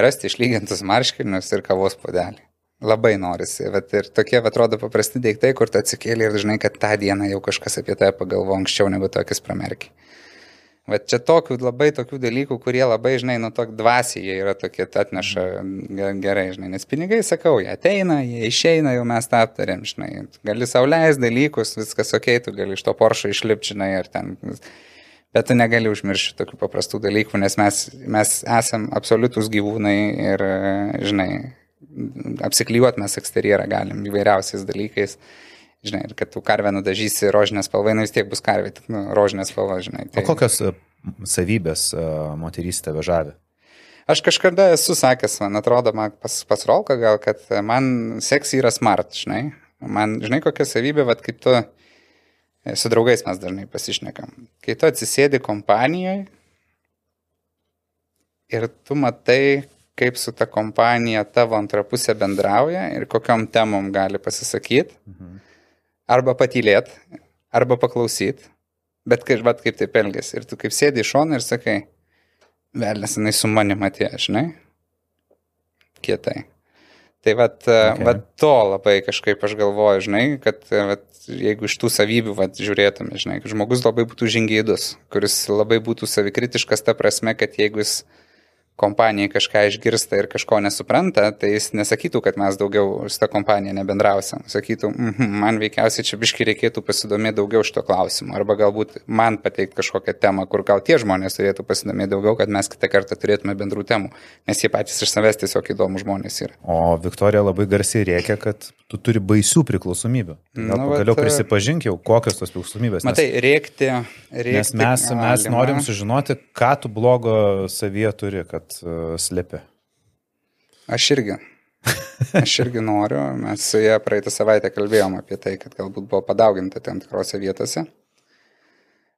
rasti išlygintus marškinius ir kavos puodelį. Labai norisi. Vat ir tokie, vat, atrodo, paprasti daiktai, kur tu atsikėlė ir žinai, kad tą dieną jau kažkas apie tai pagalvo anksčiau negu tokius pramerkiai. Bet čia tokių labai tokių dalykų, kurie labai, žinai, nu tok dvasiai yra tokie, atneša ge- gerai, žinai, nes pinigai, sakau, jie ateina, jie išeina, jau mes tą aptarėm, žinai, gali sauliais dalykus, viskas ok, tu gali iš to poršo išlipti, žinai, ar ten. Bet tu negali užmiršti tokių paprastų dalykų, nes mes, mes esam absoliutus gyvūnai ir, žinai, apsiklijuot mes eksterjerą galim įvairiausiais dalykais. Žinai, ir kad tu karvę nudažysi rožinės spalvai, nu vis tiek bus karvė, tik nu, rožinės spalva, žinai. O kokios a, savybės a, moterys tave žavi? Aš kažkada esu sakęs, man atrodo, man pas, pas Rolką gal, kad man seksy yra smart, žinai. Man, žinai, kokia savybė, vad kai tu, e, su draugais mes dažnai pasišnekam, kai tu atsisėdi kompanijoje ir tu matai, kaip su ta kompanija tavo antra pusė bendrauja ir kokiom temom gali pasisakyti, Mhm. arba patylėt, arba paklausyt, bet kaip, vat, kaip taip elgesi. Ir tu kaip sėdi iš šono ir sakai, velnės, jinai su manimi atėjo, žinai, kietai. Tai vat, Okay. okay. vat to labai kažkaip aš galvoju, žinai, kad vat, jeigu iš tų savybių vat, žiūrėtume, žinai, žmogus labai būtų žingeidus, kuris labai būtų savikritiškas ta prasme, kad jeigu jis kompanijai kažką išgirsta ir kažko nesupranta, tai jis nesakytų, kad mes daugiau su tą kompaniją nebendrausim. Sakytų, mm man veikiausiai čia biškai reikėtų pasidomėti daugiau šito klausimu. Arba galbūt man pateikti kažkokią temą, kur gal tie žmonės turėtų pasidomėti daugiau, kad mes kitą kartą turėtume bendrų temų. Nes jie patys iš savęs tiesiog įdomų žmonės yra. O Viktorija labai garsiai rėkia, kad tu turi baisių priklausomybių. Gal Nu, pagaliau vat, prisipažink jau, kokios tos priklausomybės. Matai, rėkti, rėkti. Nes mes, mes norim sužinoti, ką tu blogo savyje turi, kad uh, slepi. Aš irgi. Aš irgi noriu. Mes su ją praeitą savaitę kalbėjom apie tai, kad galbūt buvo padauginta tam tikrose vietose.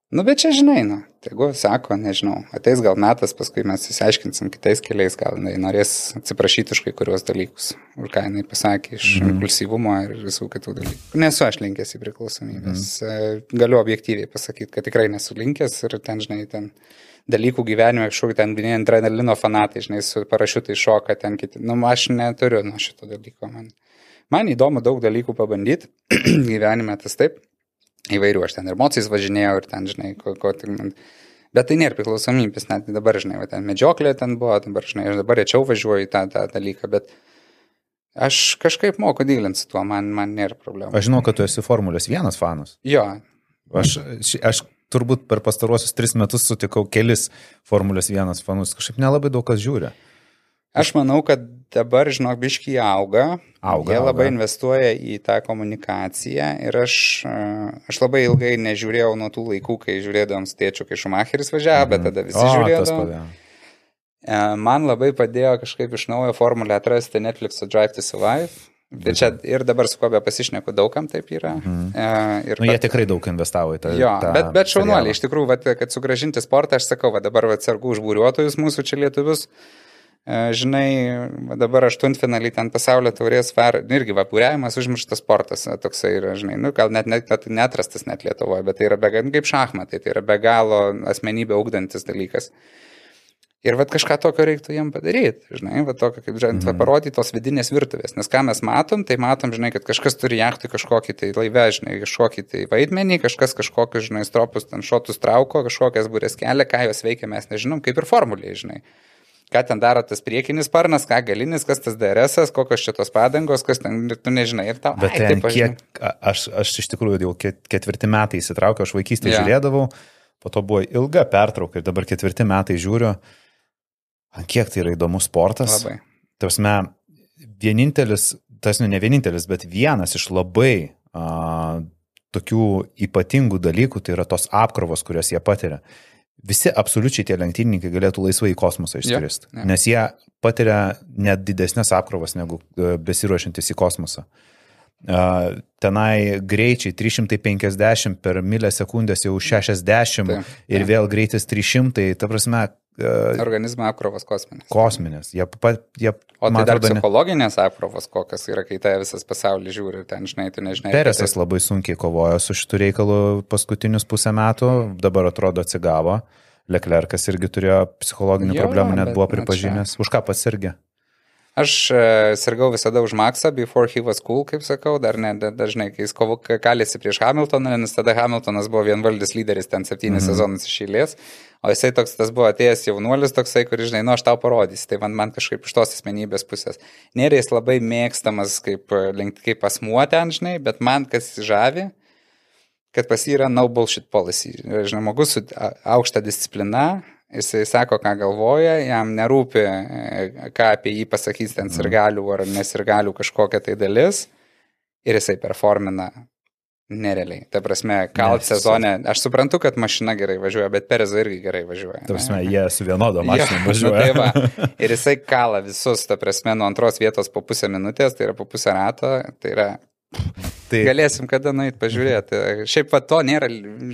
Nu, bet čia žinai, nu, tegu sako, nežinau, ateis gal metas, paskui mes įsiaiškinsim kitais keliais, gal jinai norės atsiprašyti už kai kurios dalykus, už ką jinai pasakė iš mm. impulsyvumo ir visų kitų dalykų. Nesu aš linkęs į priklausomybės. Mm. Galiu objektyviai pasakyti, kad tikrai nesu linkęs ir ten, žinai, ten dalykų gyvenime, kažkokiu ten adrenalino fanatai, žinai, su parašiutai šoka ten kiti. Nu, aš neturiu nuo šito dalyko. Man, man įdomu daug dalykų pabandyti gyvenime, tas taip įvairių, aš ten ir emocijas važinėjau ir ten, žinai, ko, ko tik man. Bet tai nėra priklausomybės, net dabar, žinai, va, ten medžioklė ten buvo, dabar, žinai, aš dabar rečiau važiuoju į tą, tą dalyką, bet aš kažkaip moku dylinti su tuo, man, man nėra problemų. Aš žinau, kad tu esi Formulės vienas fanas. Jo, Aš, aš turbūt per pastaruosius tris metus sutikau kelis Formulės vienas fanus. Kažkaip nelabai daug kas žiūri. aš manau, kad dabar, žinok, biškiai auga. Auga, Jie labai auga. investuoja į tą komunikaciją ir aš, e, aš labai ilgai nežiūrėjau nuo tų laikų, kai žiūrėdavom su tėčiu, kai Šumacheris važiavo, bet tada visi Mhm. O, padėjo. E, Man labai padėjo kažkaip iš naujo formulę atrasti Netflix'o Drive to Survive. Bet čia ir dabar su kuo be pasišneku, daugam taip yra. Mhm. Ir Nu, jie pat- tikrai daug investavo į tą. Jo, tą bet, bet šaunuoliai, iš tikrųjų, vat, kad sugražinti sportą, aš sakau, va, dabar atsargų užbūriuotojus mūsų čia lietuvius. E, Žinai, va, dabar aštuntfinalį ten pasaulio taurės var, nu, irgi vapuriavimas užmirštas sportas, e, toksai yra, žinai, nu, gal net, net, net neatrastas net Lietuvoje, bet tai yra be, kaip šachmatai, tai yra be galo asmenybę augdantis dalykas. Ir vad kažką tokio reiktų jiem padaryti, žinai, va tokio, kaip žinai, mm. parodyti tos vidinės virtuvės. Nes ką mes matom, tai matom, žinai, kad kažkas turi jachtui kažkokį tai laivę, žinai, kažkokį tai vaidmenį, kažkas kažkokius, žinai, stropus, ten šotus trauko, kažkokias būrės kelia, ką jos veikia, mes nežinom, kaip ir formuliai, žinai. Ką ten daro tas priekinis sparnas, ką galinis, kas tas DRS, kokios čia tos padangos, kas ten, ir tu nežinai. Ir tau, Bet ai, ten taip, aš kiek, aš, aš iš tikrųjų jau ket- ketvirti metai įsitraukiau, aš vaikystėje yeah. žiūrėdavau, po to buvo ilga pertrauka ir dabar ketvirti metai žiūriu, kiek tai yra įdomus sportas. Labai. Tarsi, vienintelis, tas nu ne vienintelis, bet vienas iš labai a, tokių ypatingų dalykų, tai yra tos apkrovos, kurias jie patiria. Visi absoliučiai tie lenktynininkai galėtų laisvai į kosmosą išskristi, jo. nes jie patiria net didesnės apkrovas negu e, besiruošiantis į kosmosą. A, Tenai greičiai 350 per milisekundės jau 60 Taip, ir vėl greitis 300, ta prasme, Organizmo apkrovos kosminės. kosminės. Jie, pa- jie, O tai dar atrodo, ne- psichologinės apkrovos kokios yra, kai tai visas pasaulis žiūri ir ten, žinai, tu nežinai. Peresas tai. labai sunkiai kovojo su šitų reikalų paskutinius pusę metų, dabar atrodo atsigavo. Leclerkas irgi turėjo psichologinių Jo, problemų, net buvo na, pripažinęs. Už ką pats irgi? Aš e, sirgau visada už Maksą, before he was cool, kaip sakau, dar ne da- dažnai, kai jis kovo- kalėsi prieš Hamiltoną, nes tada Hamiltonas buvo vienvaldis lyderis ten septynis mm -hmm. sezonus iš eilės, o jisai toks, tas buvo atėjęs jaunuolis toksai, kuris, žinai, nu aš tau parodysiu, tai man, man kažkaip iš tos asmenybės pusės. Nėra jis labai mėgstamas kaip, e, kaip asmuo ten, žinai, bet man kas žavi, kad pas jį yra no bullshit policy. Žmogus su aukšta disciplina, jisai sako, ką galvoja, jam nerūpi, e, ką apie jį pasakys ten sirgalių ar nesirgalių kažkokia tai dalis ir jisai performina nerealiai. Ta prasme, Nes- sezone, aš suprantu, kad mašina gerai važiuoja, bet Perezo irgi gerai važiuoja. Ta prasme, jie su vienodo mašinu nu važiuoja. tai va. ir jisai kala visus, ta prasme, nuo antros vietos po pusę minutės, tai yra po pusę rato, tai yra Tai Galėsim kada nueit pažiūrėti. Šiaip va to nėra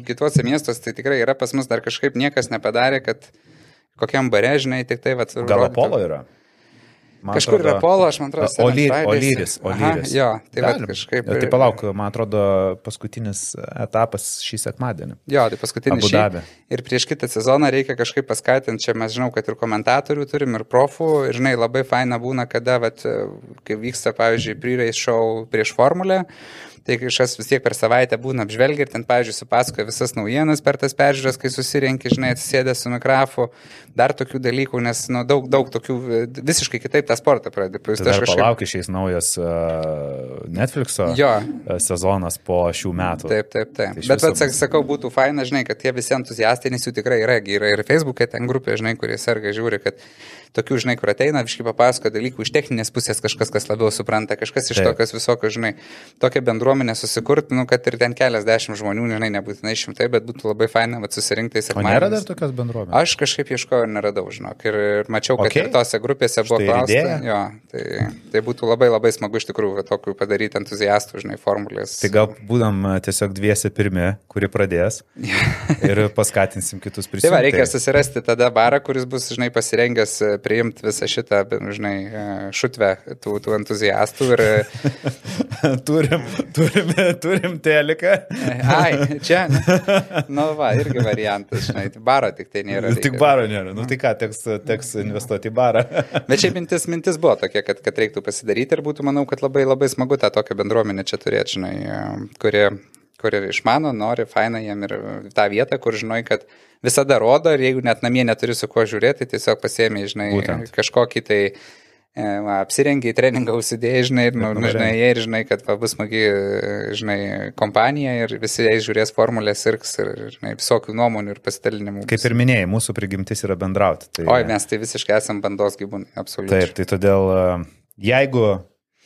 kituose miestuose, tai tikrai yra pas mus dar kažkaip niekas nepadarė, kad kokiam bare, žinai, tik tai va. gal Apollo yra? Man Kažkur yra Apollo, aš man atrodo. O Lyr- Seven o Fridays. Lyris, o Aha. Jo, tai va kažkaip. Tai palauk, man atrodo, paskutinis etapas šį sekmadienį. Jo, tai paskutinis šį. Ir prieš kitą sezoną reikia kažkaip paskatinti, čia mes žinau, kad ir komentatorių turim, ir profų, ir žinai, labai faina būna, kada, vat, kai vyksta, pavyzdžiui, pre-race show prieš formulę, Tai kažkas vis tiek per savaitę būna apžvelgia ir ten, pavyzdžiui, supasakoja visas naujienas per tas peržiūras, kai susirinki, žinai, atsisėdęs su mikrofu, dar tokių dalykų, nes nu, daug, daug tokių, visiškai kitaip tą sportą pradedi. Tai aš kažkaip... palaukiu šiais naujas uh, Netflixo jo. sezonas po šių metų. Taip, taip, taip. Tai bet, bet, sakau, būtų faina, žinai, kad tie visi entuziastai, nes jų tikrai yra, yra ir Facebook'e ten grupė, žinai, kurie serga, žiūri, kad tokių, žinai, kur ateina, viškai papasako dalykų iš techninės pusės, kažkas, kas labiau supranta, kažkas iš tokios visokios, žinai, tokia bendruomenė susikurti, nu, kad ir ten keliasdešimt žmonių, žinai, nebūtinai šimtai, bet būtų labai faina, kad susirinkti į sekmadienį. Nėra dar tokios bendruomenės? Aš kažkaip ieškojau ir neradau, žinok, ir, ir mačiau, kad okay. ir tose grupėse buvo klausta. Jo, tai, tai būtų labai labai smagu iš tikrųjų tokių padaryti entuziastų, žinai, formulės. Tai gal būdam tiesiog dviesi pirmi, kuri pradės ir paskatinsim kitus prisijungti. Tai va, reikia susirasti tada barą, kuris bus, žinai, pasirengęs priimti visą šitą, žinai, šutvę tų, tų entuziastų. Ir... turim, turim, turim teliką. Ai, čia. Nu, va, irgi variantas, žinai, baro tik tai nėra. Reikia. Tik baro nėra. Nu, tai ką, teks, teks investuoti į barą. Bet šiaip mintis, mintis buvo tokia, kad, kad reiktų pasidaryti ir būtų, manau, kad labai labai smagu tą tokią bendruomenę čia turėti, žinai, kurie kurie išmano, nori, faina jam ir tą vietą, kur žinai, kad visada rodo ir jeigu net namie neturi su kuo žiūrėti, tai tiesiog pasiemi, žinai, Būtent. kažkokį tai e, va, apsirengiai, treningą užsidėjai, žinai, ir, nu, nu, žinai, ir žinai, kad va, bus smagi, žinai, kompanija ir visi jais žiūrės formulės ir, žinai, visokių nuomonių ir pasidalinimų. Kaip ir minėjai, mūsų prigimtis yra bendrauti. Tai... Oi, mes tai visiškai esam bandos gyvūnai, absoliučiai. Taip, tai todėl, e, jeigu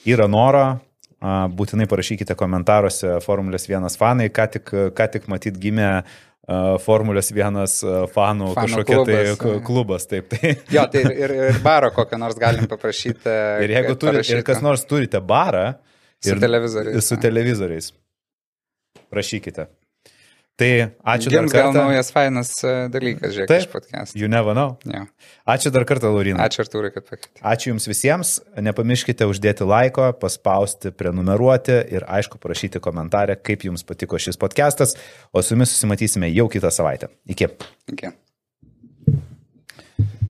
yra noro, būtinai parašykite komentaruose Formulės 1 fanai, ką tik, ką tik matyt gimė Formulės vienas fanų, fanų kažkokia klubas, tai klubas, taip. Tai. Jo, tai ir, ir baro kokią nors galim paprašyti. ir jeigu turite, ir kas nors turite barą, su televizoriais. Su televizoriais. Prašykite. Tai ačiū Jums dar kartą. Gal naujas fainas e, dalykas, žiūrėk, Taip, iš podcast. You never know. Yeah. Ačiū dar kartą, Laurinai. Ačiū, Artūrai, kad pakvietėte. Ačiū Jums visiems. Nepamirškite uždėti laiko, paspausti, prenumeruoti ir, aišku, parašyti komentarę, kaip Jums patiko šis podcastas. O su Jumis susimatysime jau kitą savaitę. Iki. Iki.